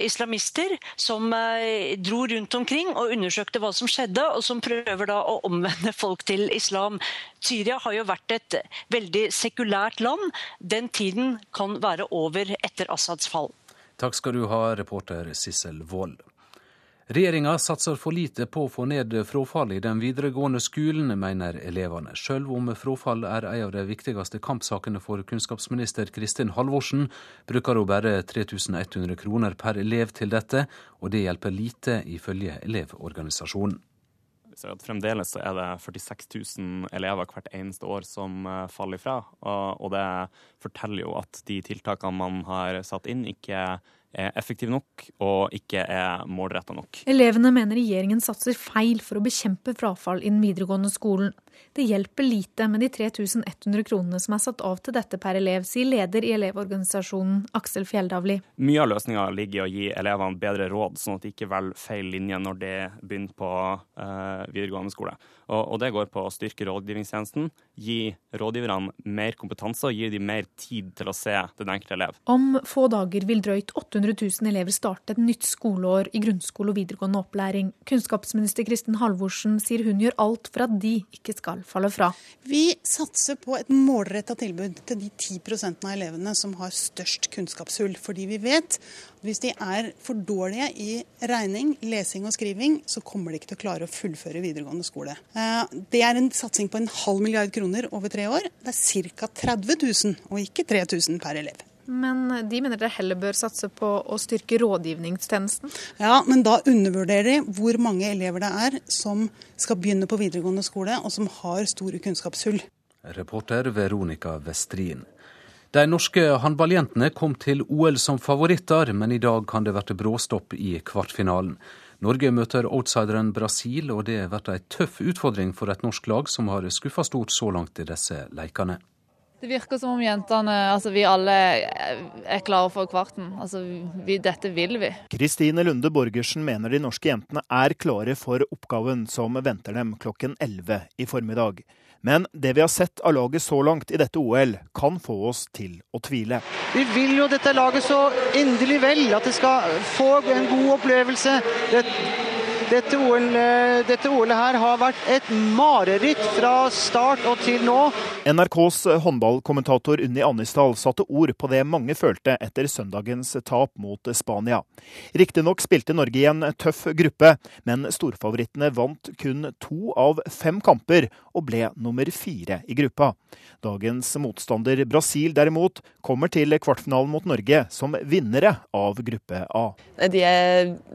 islamister, som eh, dro rundt omkring og undersøkte hva som skjedde, og som prøver da å omvende folk til islam. Syria har jo vært et veldig sekulært land. Den tiden kan være over etter Assads fall.
Takk skal du ha, reporter Sissel Wold. Regjeringa satser for lite på å få ned frafallet i den videregående skolen, mener elevene. Selv om frafall er en av de viktigste kampsakene for kunnskapsminister Kristin Halvorsen, bruker hun bare 3100 kroner per elev til dette, og det hjelper lite, ifølge Elevorganisasjonen
at fremdeles er det 46 000 elever hvert eneste år som eh, faller ifra. Og det forteller jo at de tiltakene man har satt inn, ikke er effektiv nok og ikke er målretta nok.
Elevene mener regjeringen satser feil for å bekjempe frafall i den videregående skolen. Det hjelper lite med de 3100 kronene som er satt av til dette per elev, sier leder i Elevorganisasjonen Aksel Fjelldavli.
Mye av løsninga ligger i å gi elevene bedre råd, sånn at de ikke velger feil linje når de begynner på uh, videregående skole. Og, det går på å styrke rådgivningstjenesten, gi rådgiverne mer kompetanse og gi dem mer tid til å se den enkelte elev.
Om få dager vil drøyt 800 000 elever starte et nytt skoleår i grunnskole og videregående opplæring. Kunnskapsminister Kristin Halvorsen sier hun gjør alt for at de ikke skal falle fra.
Vi satser på et målretta tilbud til de 10% av elevene som har størst kunnskapshull. Fordi vi vet hvis de er for dårlige i regning, lesing og skriving, så kommer de ikke til å klare å fullføre videregående skole. Eh, det er en satsing på en halv milliard kroner over tre år. Det er ca. 30 000, og ikke 3000 per elev.
Men de mener dere heller bør satse på å styrke rådgivningstjenesten?
Ja, men da undervurderer de hvor mange elever det er som skal begynne på videregående skole, og som har store kunnskapshull.
Reporter Veronica Westrin. De norske håndballjentene kom til OL som favoritter, men i dag kan det bli bråstopp i kvartfinalen. Norge møter outsideren Brasil, og det blir ei tøff utfordring for et norsk lag som har skuffa stort så langt i disse leikene.
Det virker som om jentene, altså vi alle, er klare for kvarten. Altså vi, dette vil vi.
Kristine Lunde Borgersen mener de norske jentene er klare for oppgaven som venter dem klokken 11 i formiddag. Men det vi har sett av laget så langt i dette OL, kan få oss til å tvile.
Vi vil jo dette laget så inderlig vel, at det skal få en god opplevelse. Det dette OL-et dette OL her har vært et mareritt fra start og til nå.
NRKs håndballkommentator Unni Annisdal satte ord på det mange følte etter søndagens tap mot Spania. Riktignok spilte Norge i en tøff gruppe, men storfavorittene vant kun to av fem kamper og ble nummer fire i gruppa. Dagens motstander Brasil derimot kommer til kvartfinalen mot Norge som vinnere av gruppe A.
De,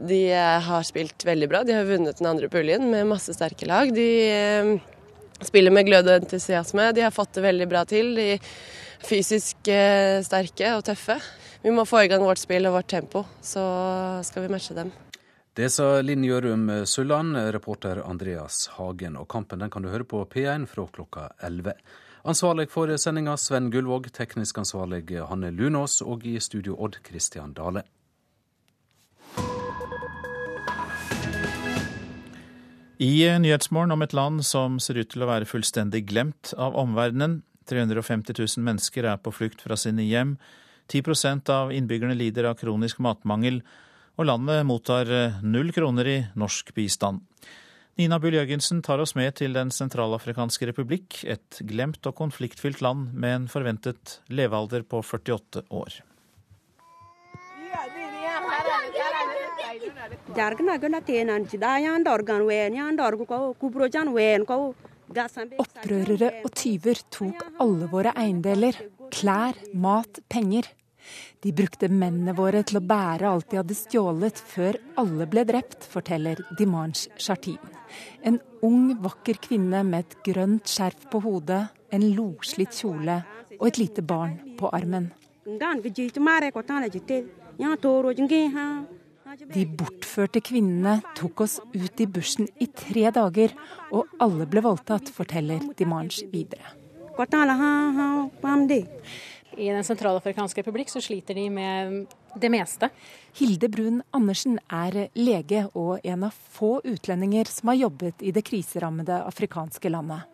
de har spilt veldig bra. De har vunnet den andre puljen med masse sterke lag. De eh, spiller med glød og entusiasme. De har fått det veldig bra til. De er fysisk eh, sterke og tøffe. Vi må få i gang vårt spill og vårt tempo, så skal vi matche dem.
Det sa Linn Gjørum Sulland, reporter Andreas Hagen. Og kampen den kan du høre på P1 fra klokka 11. Ansvarlig for sendinga Sven Gullvåg, teknisk ansvarlig Hanne Lunås, og i studio Odd Christian Dale.
I Nyhetsmorgen om et land som ser ut til å være fullstendig glemt av omverdenen. 350 000 mennesker er på flukt fra sine hjem. 10% av innbyggerne lider av kronisk matmangel, og landet mottar eh, null kroner i norsk bistand. Nina Bull Jørgensen tar oss med til Den sentralafrikanske republikk, et glemt og konfliktfylt land med en forventet levealder på 48 år.
Opprørere og tyver tok alle våre eiendeler. Klær, mat, penger. De brukte mennene våre til å bære alt de hadde stjålet, før alle ble drept, forteller Dimanche Chartin. En ung, vakker kvinne med et grønt skjerf på hodet, en loslitt kjole og et lite barn på armen. De bortførte kvinnene tok oss ut i bushen i tre dager, og alle ble voldtatt, forteller Dimanche videre.
I Den sentralafrikanske republikk så sliter de med det meste.
Hilde Brun Andersen er lege og en av få utlendinger som har jobbet i det kriserammede afrikanske landet.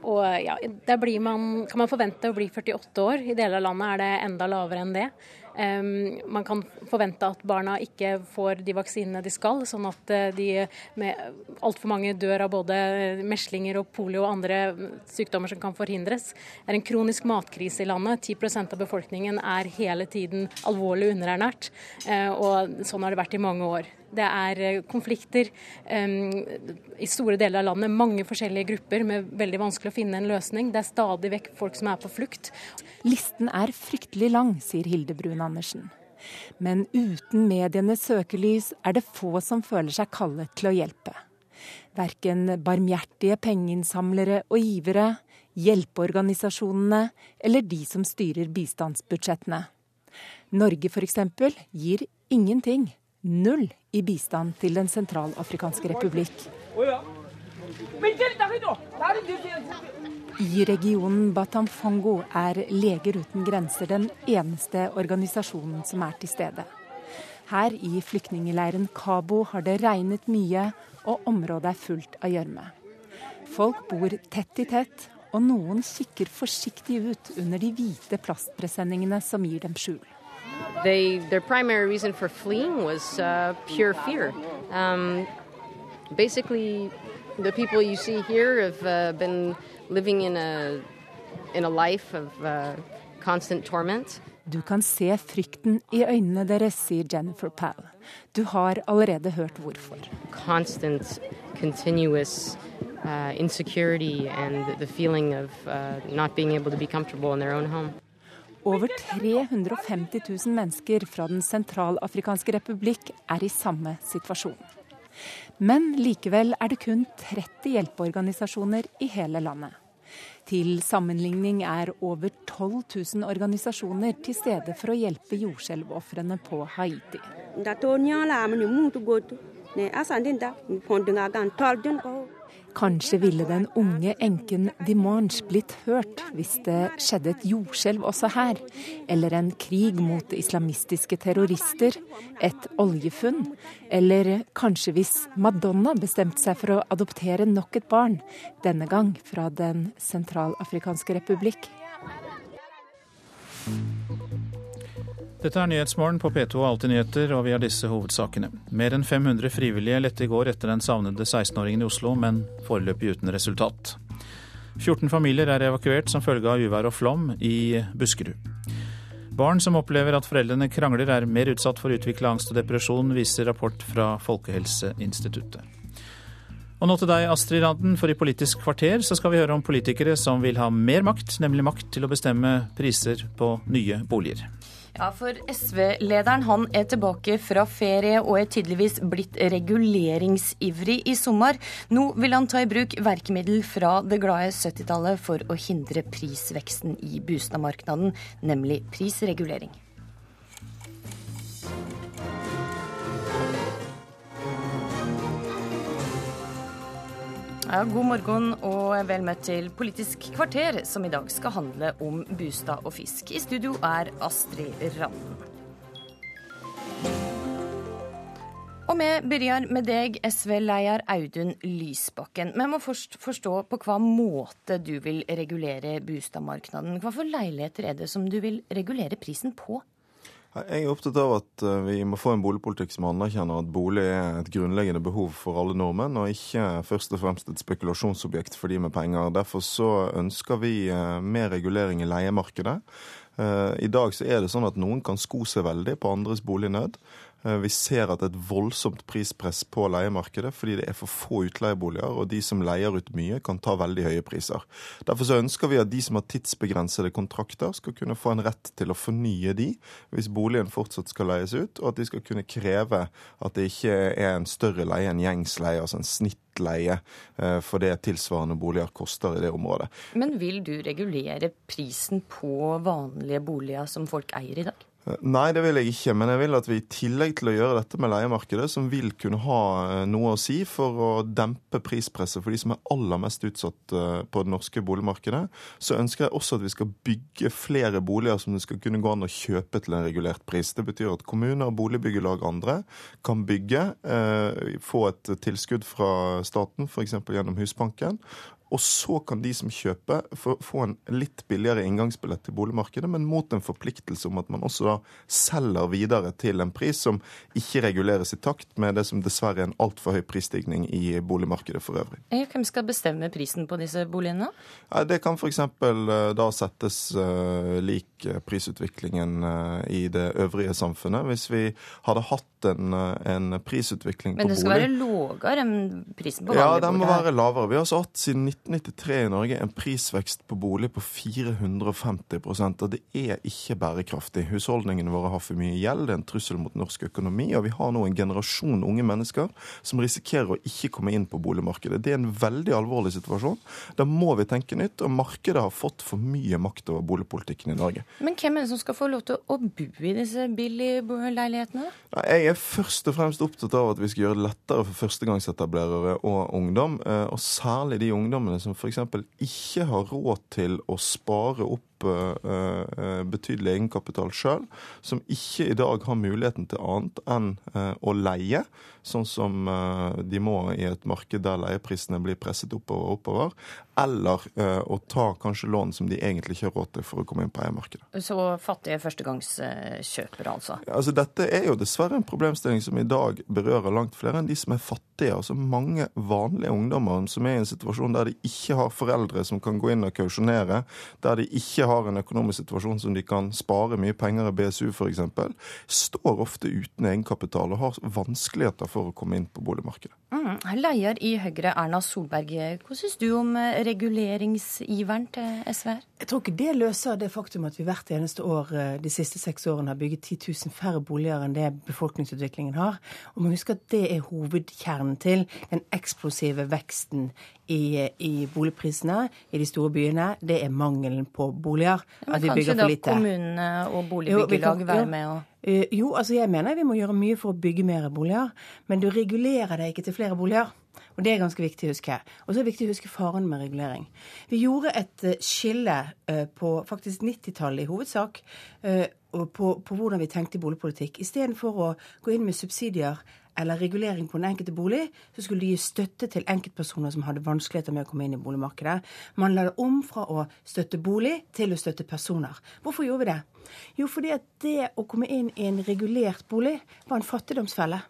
Og ja, Der man, kan man forvente å bli 48 år. I deler av landet er det enda lavere enn det. Man kan forvente at barna ikke får de vaksinene de skal, sånn at eh, de med altfor mange dør av både meslinger og polio og andre sykdommer som kan forhindres. Det er en kronisk matkrise i landet. 10% av befolkningen er hele tiden alvorlig underernært. Uh, og sånn har det vært i mange år. Det er eh, konflikter um, i store deler av landet. Mange forskjellige grupper med veldig vanskelig å finne en løsning. Det er stadig vekk folk som er på flukt.
Listen er fryktelig lang, sier Hilde Brun Andersen. Men uten medienes søkelys er det få som føler seg kallet til å hjelpe. Verken barmhjertige pengeinnsamlere og givere, hjelpeorganisasjonene eller de som styrer bistandsbudsjettene. Norge f.eks. gir ingenting null i bistand til Den sentralafrikanske republikk. I regionen Batamfongo er Leger uten grenser den eneste organisasjonen som er til stede. Her i flyktningleiren Kabo har det regnet mye, og området er fullt av gjørme. Folk bor tett i tett, og noen kikker forsiktig ut under de hvite plastpresenningene som gir dem skjul.
They, their primary for fleeing was uh, pure fear. Um, basically, the people you see here have uh, been living in a, in a life of uh, constant torment.
Du kan se frykten i øynene deres, sier Jennifer Pall. Du har allerede hørt hvorfor.
Constant, continuous uh, insecurity and the feeling of uh, not being able to be comfortable in their own home.
Over 350 000 mennesker fra Den sentralafrikanske republikk er i samme situasjon. Men likevel er det kun 30 hjelpeorganisasjoner i hele landet. Til sammenligning er over 12 000 organisasjoner til stede for å hjelpe jordskjelvofrene på Haiti. Kanskje ville den unge enken Dimanche blitt hørt hvis det skjedde et jordskjelv også her, eller en krig mot islamistiske terrorister, et oljefunn, eller kanskje hvis Madonna bestemte seg for å adoptere nok et barn, denne gang fra Den sentralafrikanske republikk.
Dette er Nyhetsmorgen på P2 og Alltid nyheter, og vi har disse hovedsakene. Mer enn 500 frivillige lette i går etter den savnede 16-åringen i Oslo, men foreløpig uten resultat. 14 familier er evakuert som følge av uvær og flom i Buskerud. Barn som opplever at foreldrene krangler er mer utsatt for å utvikle angst og depresjon, viser rapport fra Folkehelseinstituttet. Og nå til deg, Astrid Randen, for i Politisk kvarter så skal vi høre om politikere som vil ha mer makt, nemlig makt til å bestemme priser på nye boliger.
Ja, for SV-lederen han er tilbake fra ferie og er tydeligvis blitt reguleringsivrig i sommer. Nå vil han ta i bruk verkemiddel fra det glade 70-tallet for å hindre prisveksten i boligmarkedet, nemlig prisregulering. Ja, god morgen og vel møtt til Politisk kvarter, som i dag skal handle om bostad og fisk. I studio er Astrid Randen. Og vi begynner med deg, SV-leder Audun Lysbakken. Vi må først forstå på hva måte du vil regulere boligmarkedet. For leiligheter er det som du vil regulere prisen på?
Jeg er opptatt av at eh, vi må få en boligpolitikk som anerkjenner at bolig er et grunnleggende behov for alle nordmenn, og ikke først og fremst et spekulasjonsobjekt for de med penger. Derfor så ønsker vi eh, mer regulering i leiemarkedet. Eh, I dag så er det sånn at noen kan sko seg veldig på andres bolignød. Eh, vi ser at det er et voldsomt prispress på leiemarkedet fordi det er for få utleieboliger, og de som leier ut mye, kan ta veldig høye priser. Derfor ønsker vi at de som har tidsbegrensede kontrakter, skal kunne få en rett til å fornye de hvis boligen fortsatt skal leies ut, og at de skal kunne kreve at det ikke er en større leie enn gjengs leie, altså en snittleie eh, for det tilsvarende boliger koster i det området.
Men vil du regulere prisen på vanlige boliger som folk eier i dag?
Nei, det vil jeg ikke. Men jeg vil at vi i tillegg til å gjøre dette med leiemarkedet, som vil kunne ha eh, noe å si for å dempe prispresset for de som er aller mest utsatt eh, på det norske boligmarkedet, så ønsker jeg også at vi skal bygge flere boliger som det skal kunne gå an å kjøpe til en regulert pris. Det betyr at kommuner, boligbyggelag og andre kan bygge, eh, få et tilskudd fra staten, f.eks. gjennom Husbanken, og så kan de som kjøper, få en litt billigere inngangsbillett til boligmarkedet, men mot en forpliktelse om at man også da selger videre til en pris som ikke reguleres i takt med det som dessverre er en altfor høy prisstigning i boligmarkedet for øvrig.
Hvem skal bestemme prisen på disse boligene?
Det kan f.eks. Eh, da settes eh, lik prisutviklingen eh, i det øvrige samfunnet. Hvis vi hadde hatt en, en prisutvikling på bolig
Men det skal bolig. være lavere enn prisen på vanlig
bolig? Ja, den må være lavere. Vi har altså hatt siden 1993 i Norge en prisvekst på bolig på 450% og det er ikke bærekraftig. Husholdningene våre har for mye gjeld, det er en trussel mot norsk økonomi, og vi har nå en generasjon unge mennesker som risikerer å ikke komme inn på boligmarkedet. Det er en veldig alvorlig situasjon. Da må vi tenke nytt, og markedet har fått for mye makt over boligpolitikken i Norge.
Men hvem er det som skal få lov til å bo i disse billigleilighetene?
Jeg er først og fremst opptatt av at vi skal gjøre det lettere for førstegangsetablerere og ungdom. Eh, og særlig de ungdommene som f.eks. ikke har råd til å spare opp uh, betydelig egenkapital sjøl, som ikke i dag har muligheten til annet enn uh, å leie, sånn som de må i et marked der leieprisene blir presset oppover og oppover, eller å ta kanskje lån som de egentlig ikke har råd til for å komme inn på eiermarkedet.
Så fattige førstegangskjøpere, altså?
Altså, dette er jo dessverre en problemstilling som i dag berører langt flere enn de som er fattige. Altså mange vanlige ungdommer som er i en situasjon der de ikke har foreldre som kan gå inn og kausjonere, der de ikke har en økonomisk situasjon som de kan spare mye penger i BSU f.eks., står ofte uten egenkapital og har vanskeligheter for å komme inn på boligmarkedet.
Mm. Leder i Høyre, Erna Solberg, hva syns du om reguleringsiveren til SV?
Jeg tror ikke det løser det faktum at vi hvert eneste år eh, de siste seks årene har bygget 10 000 færre boliger enn det befolkningsutviklingen har. Og man husker at det er hovedkjernen til den eksplosive veksten i, i, boligprisene i de store byene, det er mangelen på boliger.
Ja, at vi bygger for lite. Kanskje da kommunene og boligbyggelag være med og
uh, Jo, altså jeg mener vi må gjøre mye for å bygge mer boliger. Men du regulerer deg ikke til flere boliger. Og Det er ganske viktig å huske. Og så er det viktig å huske faren med regulering. Vi gjorde et uh, skille uh, på faktisk 90-tallet i hovedsak på, på, hvordan vi tenkte i boligpolitikk. Istedenfor å gå inn med subsidier eller regulering på den enkelte bolig, så skulle de gi støtte til enkeltpersoner som hadde vanskeligheter med å komme inn i boligmarkedet. Man la det om fra å støtte bolig til å støtte personer. Hvorfor gjorde vi det? Jo, fordi at det å komme inn i en regulert bolig var en fattigdomsfelle.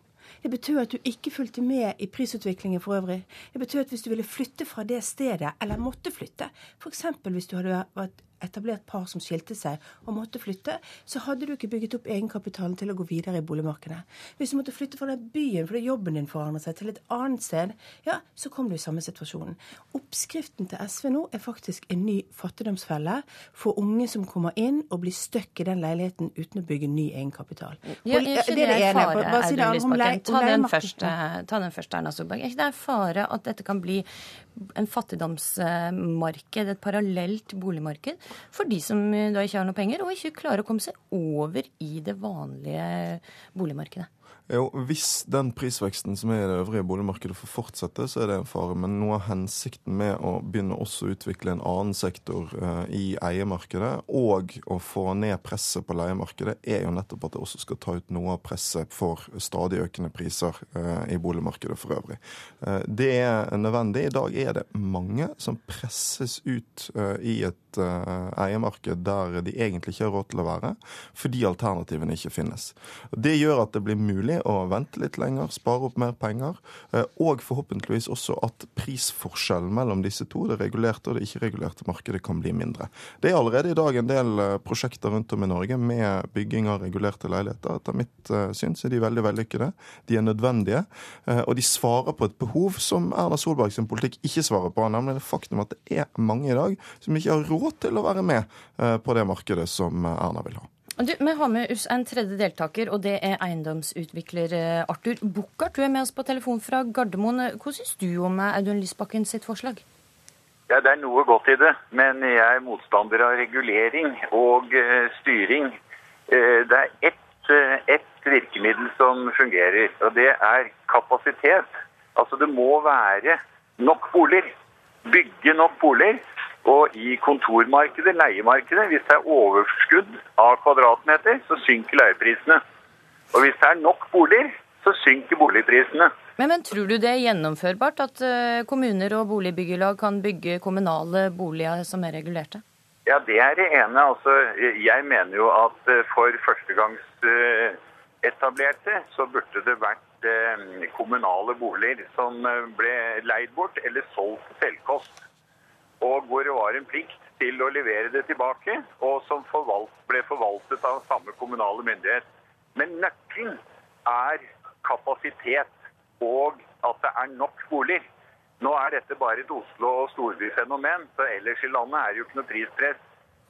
Det betød at du ikke fulgte med i prisutviklingen for øvrig. Det betød at hvis du ville flytte fra det stedet, eller måtte flytte, f.eks. hvis du hadde vært etablert par som skilte seg og måtte flytte, så hadde du ikke bygget opp egenkapitalen til å gå videre i boligmarkedet. Hvis du måtte flytte fra den byen fordi jobben din forandret seg, til et annet sted, ja, så kom du i samme situasjonen. Oppskriften til SV nå er faktisk en ny fattigdomsfelle for unge som kommer inn og blir støkk i den leiligheten uten å bygge ny egenkapital.
Ja, er ikke det, det en fare, Audun Lysbakken? Ta, den første, ta den første, Erna Solberg. Er ikke det en fare at dette kan bli en fattigdomsmarked, et parallelt boligmarked, for de som da ikke har noe penger, og ikke klarer å komme seg over i det vanlige boligmarkedet.
Jo, Hvis den prisveksten som er i det øvrige boligmarkedet får fortsette, så er det en fare. Men noe av hensikten med å begynne også å utvikle en annen sektor uh, i eiemarkedet, og å få ned presset på leiemarkedet, er jo nettopp at det også skal ta ut noe av presset for stadig økende priser uh, i boligmarkedet for øvrig. Uh, det er nødvendig. I dag er det mange som presses ut i et eiemarked der de egentlig ikke har råd til å være, fordi alternativene ikke finnes. Det gjør at det blir mulig å vente litt lenger, spare opp mer penger, eh, og forhåpentligvis også at prisforskjellen mellom disse to, det regulerte og det ikke-regulerte markedet, kan bli mindre. Det er allerede i dag en del eh, prosjekter rundt om i Norge med bygging av regulerte leiligheter. Etter mitt eh, syn er de veldig vellykkede. De er nødvendige, og de svarer på et behov som Erna Solberg sin politikk ikke svarer på, nemlig det faktum at det er mange i dag som ikke har råd til å være med på det markedet som Erna vil ha.
Du, vi har med oss en tredje deltaker, og det er eiendomsutvikler eh, Arthur Bukkart. Du er med oss på telefon fra Gardermoen. Hva syns du om eh, Audun Lysbakken sitt forslag?
Ja, Det er noe godt i det, men jeg er motstander av regulering og uh, styring. Det er ett, ett virkemiddel som fungerer, og det er kapasitet. Altså det må være nok boliger. Bygge nok boliger og i kontormarkedet, leiemarkedet, hvis det er overskudd av kvadratmeter, så synker leieprisene. Og hvis det er nok boliger, så synker boligprisene.
Men, men, tror du det er gjennomførbart at uh, kommuner og boligbyggelag kan bygge kommunale boliger som er regulerte?
Ja, det er det ene. Altså, jeg mener jo at uh, for førstegangsetablerte uh, så burde det vært kommunale boliger som ble leid bort eller solgt selvkost og hvor det var en plikt til å levere det tilbake, og som forvalt, ble forvaltet av samme kommunale myndighet. Men nøkkelen er kapasitet og at det er nok boliger. Nå er dette bare et Oslo- og storbyfenomen, så ellers i landet er det jo ikke noe prispress.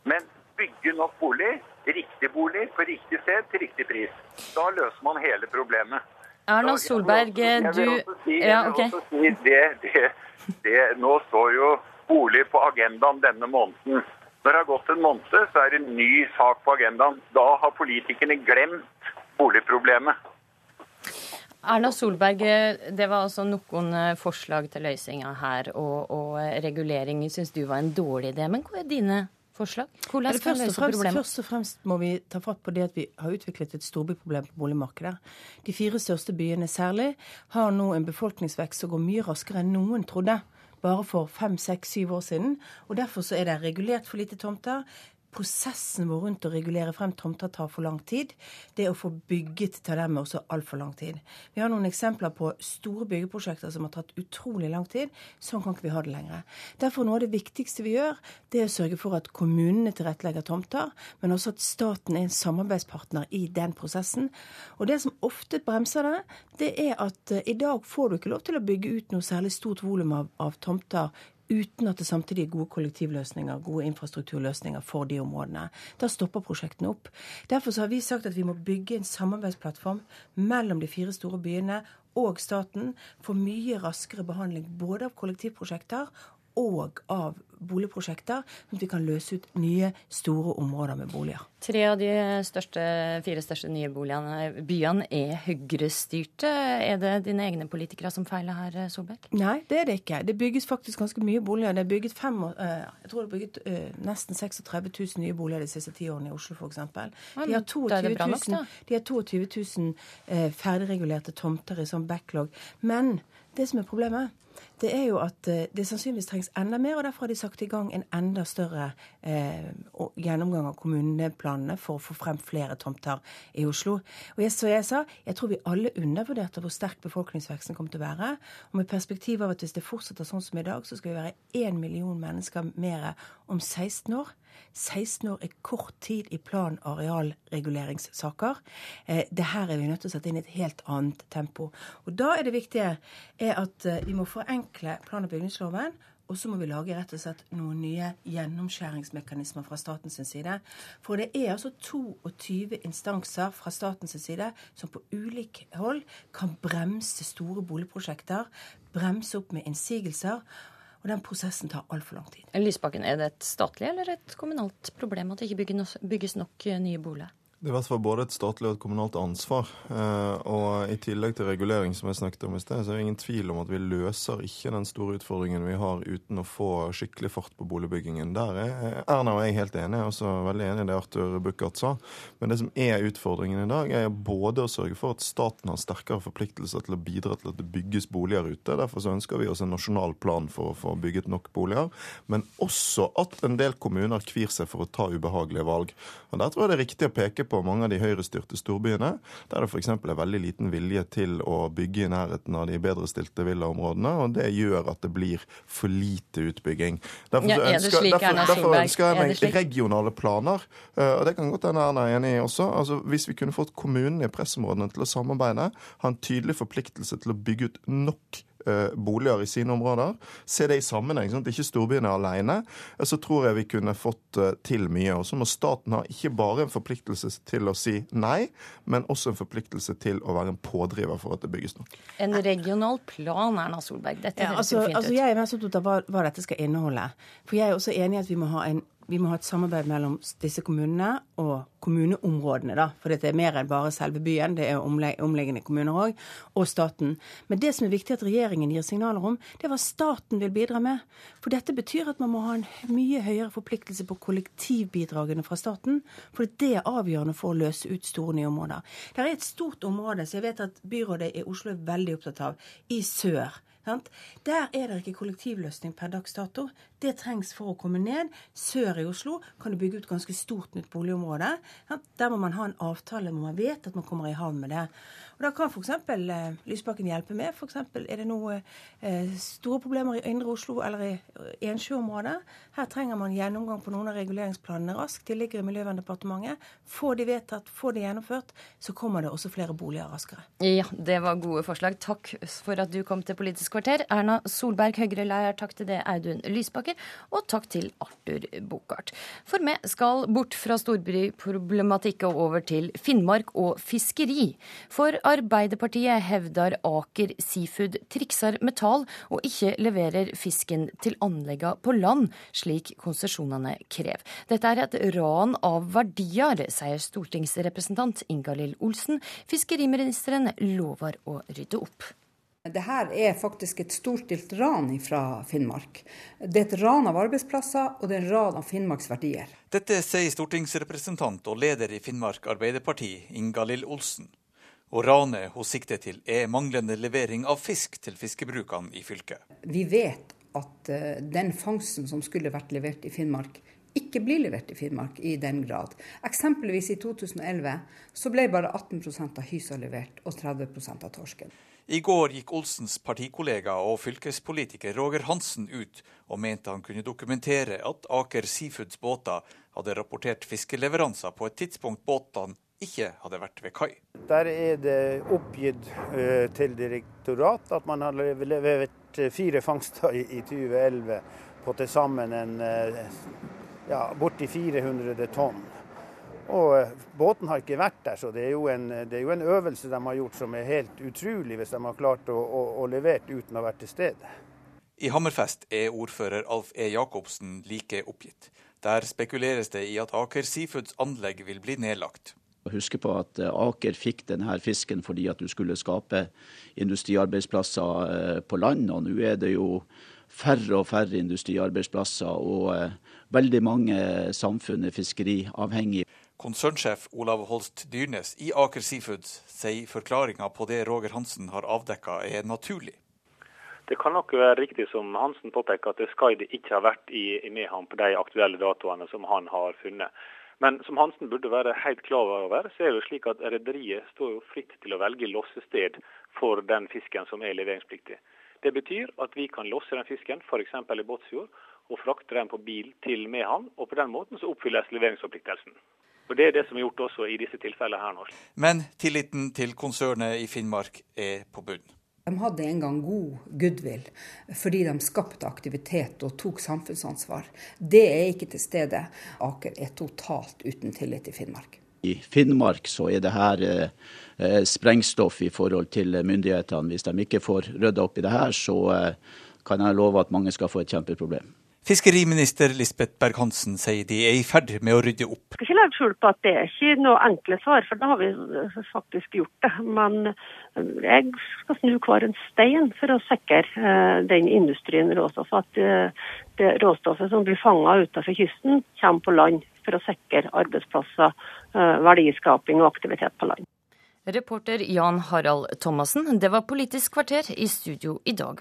Men bygge nok boliger, riktig bolig på riktig sted til riktig pris. Da løser man hele problemet.
Erna Solberg, du
Ja, OK. Det, det, det, nå står jo bolig på agendaen denne måneden. Når det har gått en måned, så er det en ny sak på agendaen. Da har politikerne glemt boligproblemet.
Erna Solberg, det var altså noen eh, forslag til løsninger her, og, og eh, regulering syns du var en dårlig idé. Men hva er dine forslag? Hvordan skal
vi
løse problemet?
først og fremst må vi ta fatt på det at vi har utviklet et storbyproblem på boligmarkedet. De fire største byene særlig har nå en befolkningsvekst som går mye raskere enn noen trodde. Bare for fem, seks, syv år siden. Og derfor så er det regulert for lite tomter. Prosessen vår rundt å regulere frem tomter tar for lang tid. Det å få bygget tar dermed også altfor lang tid. Vi har noen eksempler på store byggeprosjekter som har tatt utrolig lang tid. Sånn kan ikke vi ha det lenger. Derfor noe av det viktigste vi gjør, det er å sørge for at kommunene tilrettelegger tomter, men også at staten er en samarbeidspartner i den prosessen. Og det som ofte bremser det, det er at eh, i dag får du ikke lov til å bygge ut noe særlig stort volum av, av tomter uten at det samtidig er gode kollektivløsninger, gode infrastrukturløsninger for de områdene. Da stopper prosjektene opp. Derfor har vi sagt at vi må bygge en samarbeidsplattform mellom de fire store byene og staten for mye raskere behandling både av kollektivprosjekter og av boligprosjekter, sånn at vi kan løse ut nye, store områder med boliger.
Tre av de største, fire største nye boligene, byene er Høyre-styrte. Er det dine egne politikere som feiler her, Solberg?
Nei, det er det ikke. Det bygges faktisk ganske mye boliger. Det er bygget fem, eh, jeg tror det er bygget eh, nesten 36 000 nye boliger de siste ti årene i Oslo f.eks. De har
men da er
22 000, de har 22 000 eh, ferdigregulerte tomter i sånn backlog. Men det som er problemet, det er jo at eh, det sannsynligvis trengs enda mer, og derfor har de satt i gang en enda større eh, gjennomgang av kommuneplanene for å få frem flere tomter i Oslo. Og jeg, så jeg sa, jeg tror vi alle undervurderte hvor sterk befolkningsveksten kommer til å være. Og med perspektiv av at hvis det fortsetter sånn som i dag, så skal vi være én million mennesker mer om 16 år. 16 år er kort tid i plan- og arealreguleringssaker. Eh, det her er vi nødt til å sette inn i et helt annet tempo. Og da er det viktige er at eh, vi må forenkle plan- og bygningsloven. Og så må vi lage rett og slett noen nye gjennomskjæringsmekanismer fra statens side. For det er altså 22 instanser fra statens side som på ulik hold kan bremse store boligprosjekter, bremse opp med innsigelser. Og den prosessen tar altfor lang tid.
Lysbakken, er det et statlig eller et kommunalt problem at det ikke bygges nok- eh, nye boliger?
Det er i hvert fall både et statlig og et kommunalt ansvar. Eh, og i tillegg til regulering, som jeg snakket om i sted, så er det ingen tvil om at vi løser ikke den store utfordringen vi har uten å få skikkelig fart på boligbyggingen. Der er Erna og jeg helt enige. Jeg er også veldig enig i det Arthur Buchardt sa. Men det som er utfordringen i dag, er både å sørge for at staten har sterkere forpliktelser til å bidra til at det bygges boliger ute. Derfor så ønsker vi oss en nasjonal plan for å få bygget nok boliger. Men også at en del kommuner kvir seg for å ta ubehagelige valg. Og Der tror jeg det er riktig å peke på mange av de høyrestyrte storbyene, der det f.eks. er veldig liten vilje til å bygge i nærheten av de bedrestilte villaområdene, og det gjør at det blir for lite utbygging. Derfor,
Ja, er
ønsker,
slik,
derfor, derfor ønsker jeg meg regionale planer, eh, og det kan godt hende Erna er enig i også. Altså, hvis vi kunne fått kommunene i pressområdene til å samarbeide, ha en tydelig forpliktelse til å bygge ut nok boliger i sine områder. Se det i sammenheng, sånn at ikke storbyene er alene. eh, Så tror jeg vi kunne fått eh, til mye. Og så må staten ha ikke bare en forpliktelse til å si nei, men også en forpliktelse til å være en pådriver for at det bygges nok.
En regional plan, Erna Solberg. Dette
Ja, altså,
fint
altså
ut.
Jeg er mest opptatt av hva, hva dette skal inneholde. For jeg er også enig i at vi må ha en vi må ha et samarbeid mellom disse kommunene og kommuneområdene. da, For dette er mer enn bare selve byen, det er omliggende kommuner òg, og staten. Men det som er viktig at regjeringen gir signaler om, det er hva staten vil bidra med. For dette betyr at man må ha en mye høyere forpliktelse på kollektivbidragene fra staten. For det er avgjørende for å løse ut store nye områder. Det er et stort område som jeg vet at byrådet i Oslo er veldig opptatt av, i sør. Der er det ikke kollektivløsning per dags dato. Det trengs for å komme ned. Sør i Oslo kan du bygge ut ganske stort nytt boligområde. Der må man ha en avtale hvor man vet at man kommer i havn med det. Og Da kan f.eks. Eh, Lysbakken hjelpe med. For eksempel er det nå eh, store problemer i Indre Oslo eller i eh, Ensjø-området. Her trenger man gjennomgang på noen av reguleringsplanene raskt. De ligger i Miljøverndepartementet. Få de vedtatt, få de gjennomført, så kommer det også flere boliger raskere.
Ja, det var gode forslag. Takk for at du kom til Politisk kvarter. Kvarter. Erna Solberg, Høyre-leder, takk til det, Audun Lysbakker. Og takk til Arthur Bokart. For vi skal bort fra storbyproblematikk og over til Finnmark og fiskeri. For Arbeiderpartiet hevder Aker Seafood trikser metall og ikke leverer fisken til anleggene på land, slik konsesjonene krever. Dette er et ran av verdier, sier stortingsrepresentant Ingalill Olsen. Fiskeriministeren lover å rydde opp.
Dette er faktisk et storstilt ran fra Finnmark. Det er et ran av arbeidsplasser, og det er en ran av Finnmarks verdier.
Dette sier stortingsrepresentant og leder i Finnmark Arbeiderparti, Ingalill Olsen. Og ranet hun sikter til er manglende levering av fisk til fiskebrukene i fylket.
Vi vet at eh, den fangsten som skulle vært levert i Finnmark, ikke blir levert i Finnmark i den grad. Eksempelvis i 2011 så ble bare 18% av hysa levert, og 30% av torsken.
I går gikk Olsens partikollega og fylkespolitiker Roger Hansen ut og mente han kunne dokumentere at Aker Seafoods båter hadde rapportert fiskeleveranser på et tidspunkt båtene ikke hadde vært ved kai.
Der er det oppgitt uh, til direktorat at man har levert fire fangster i, i 2011 på til sammen en uh, ja, borti 400 tonn. Og eh, båten har ikke vært der, så det er, en, det er, jo en, øvelse de har gjort som er helt utrolig, hvis de har klart å, å, å levere uten å ha vært til stede.
I Hammerfest er ordfører Alf E. Jacobsen like oppgitt. Der spekuleres det i at Aker Seafoods anlegg vil bli nedlagt.
Husk på at eh, Aker fikk denne fisken fordi at du skulle skape industriarbeidsplasser eh, på land. Og nå er det jo færre og færre industriarbeidsplasser, og veldig mange samfunn er fiskeriavhengige.
Konsernsjef Olav Holst Dyrnes i Aker Seafoods sier forklaringa på det Roger Hansen har avdekka er naturlig.
Det kan nok være riktig som Hansen påpeker, at det Skaid ikke har vært i, med ham på de aktuelle datoene som han har funnet. Men som Hansen burde være helt klar over, så er det slik at rederiet står jo fritt til å velge lossested for den fisken som er leveringspliktig. Det betyr at vi kan losse den fisken f.eks. i Båtsfjord og frakte den på bil til Mehamn, og på den måten så oppfylles leveringsforpliktelsen. Og Det er det som er gjort også i disse tilfellene her nå.
Men tilliten til konsernet i Finnmark er på bunn.
De hadde en gang god goodwill fordi de skapte aktivitet og tok samfunnsansvar. Det er ikke til stede. Aker er totalt uten tillit i Finnmark.
I Finnmark så er det her eh, sprengstoff i forhold til myndighetene. Hvis de ikke får rydda opp i det her, så eh, kan jeg love at mange skal få et kjempeproblem.
Fiskeriminister Lisbeth Berg-Hansen sier de er i ferd med å rydde opp.
Jeg skal ikke legge skjul på at det er ikke noe enkle svar, for da har vi faktisk gjort det. Men jeg skal snu hver en stein for å sikre eh, den industrien råstoff. At eh, det råstoffet som blir fanga utenfor kysten, kommer på land for å sikre arbeidsplasser, eh, verdiskaping og aktivitet på land.
Reporter Jan Harald Thomassen, det var Politisk kvarter i studio i dag.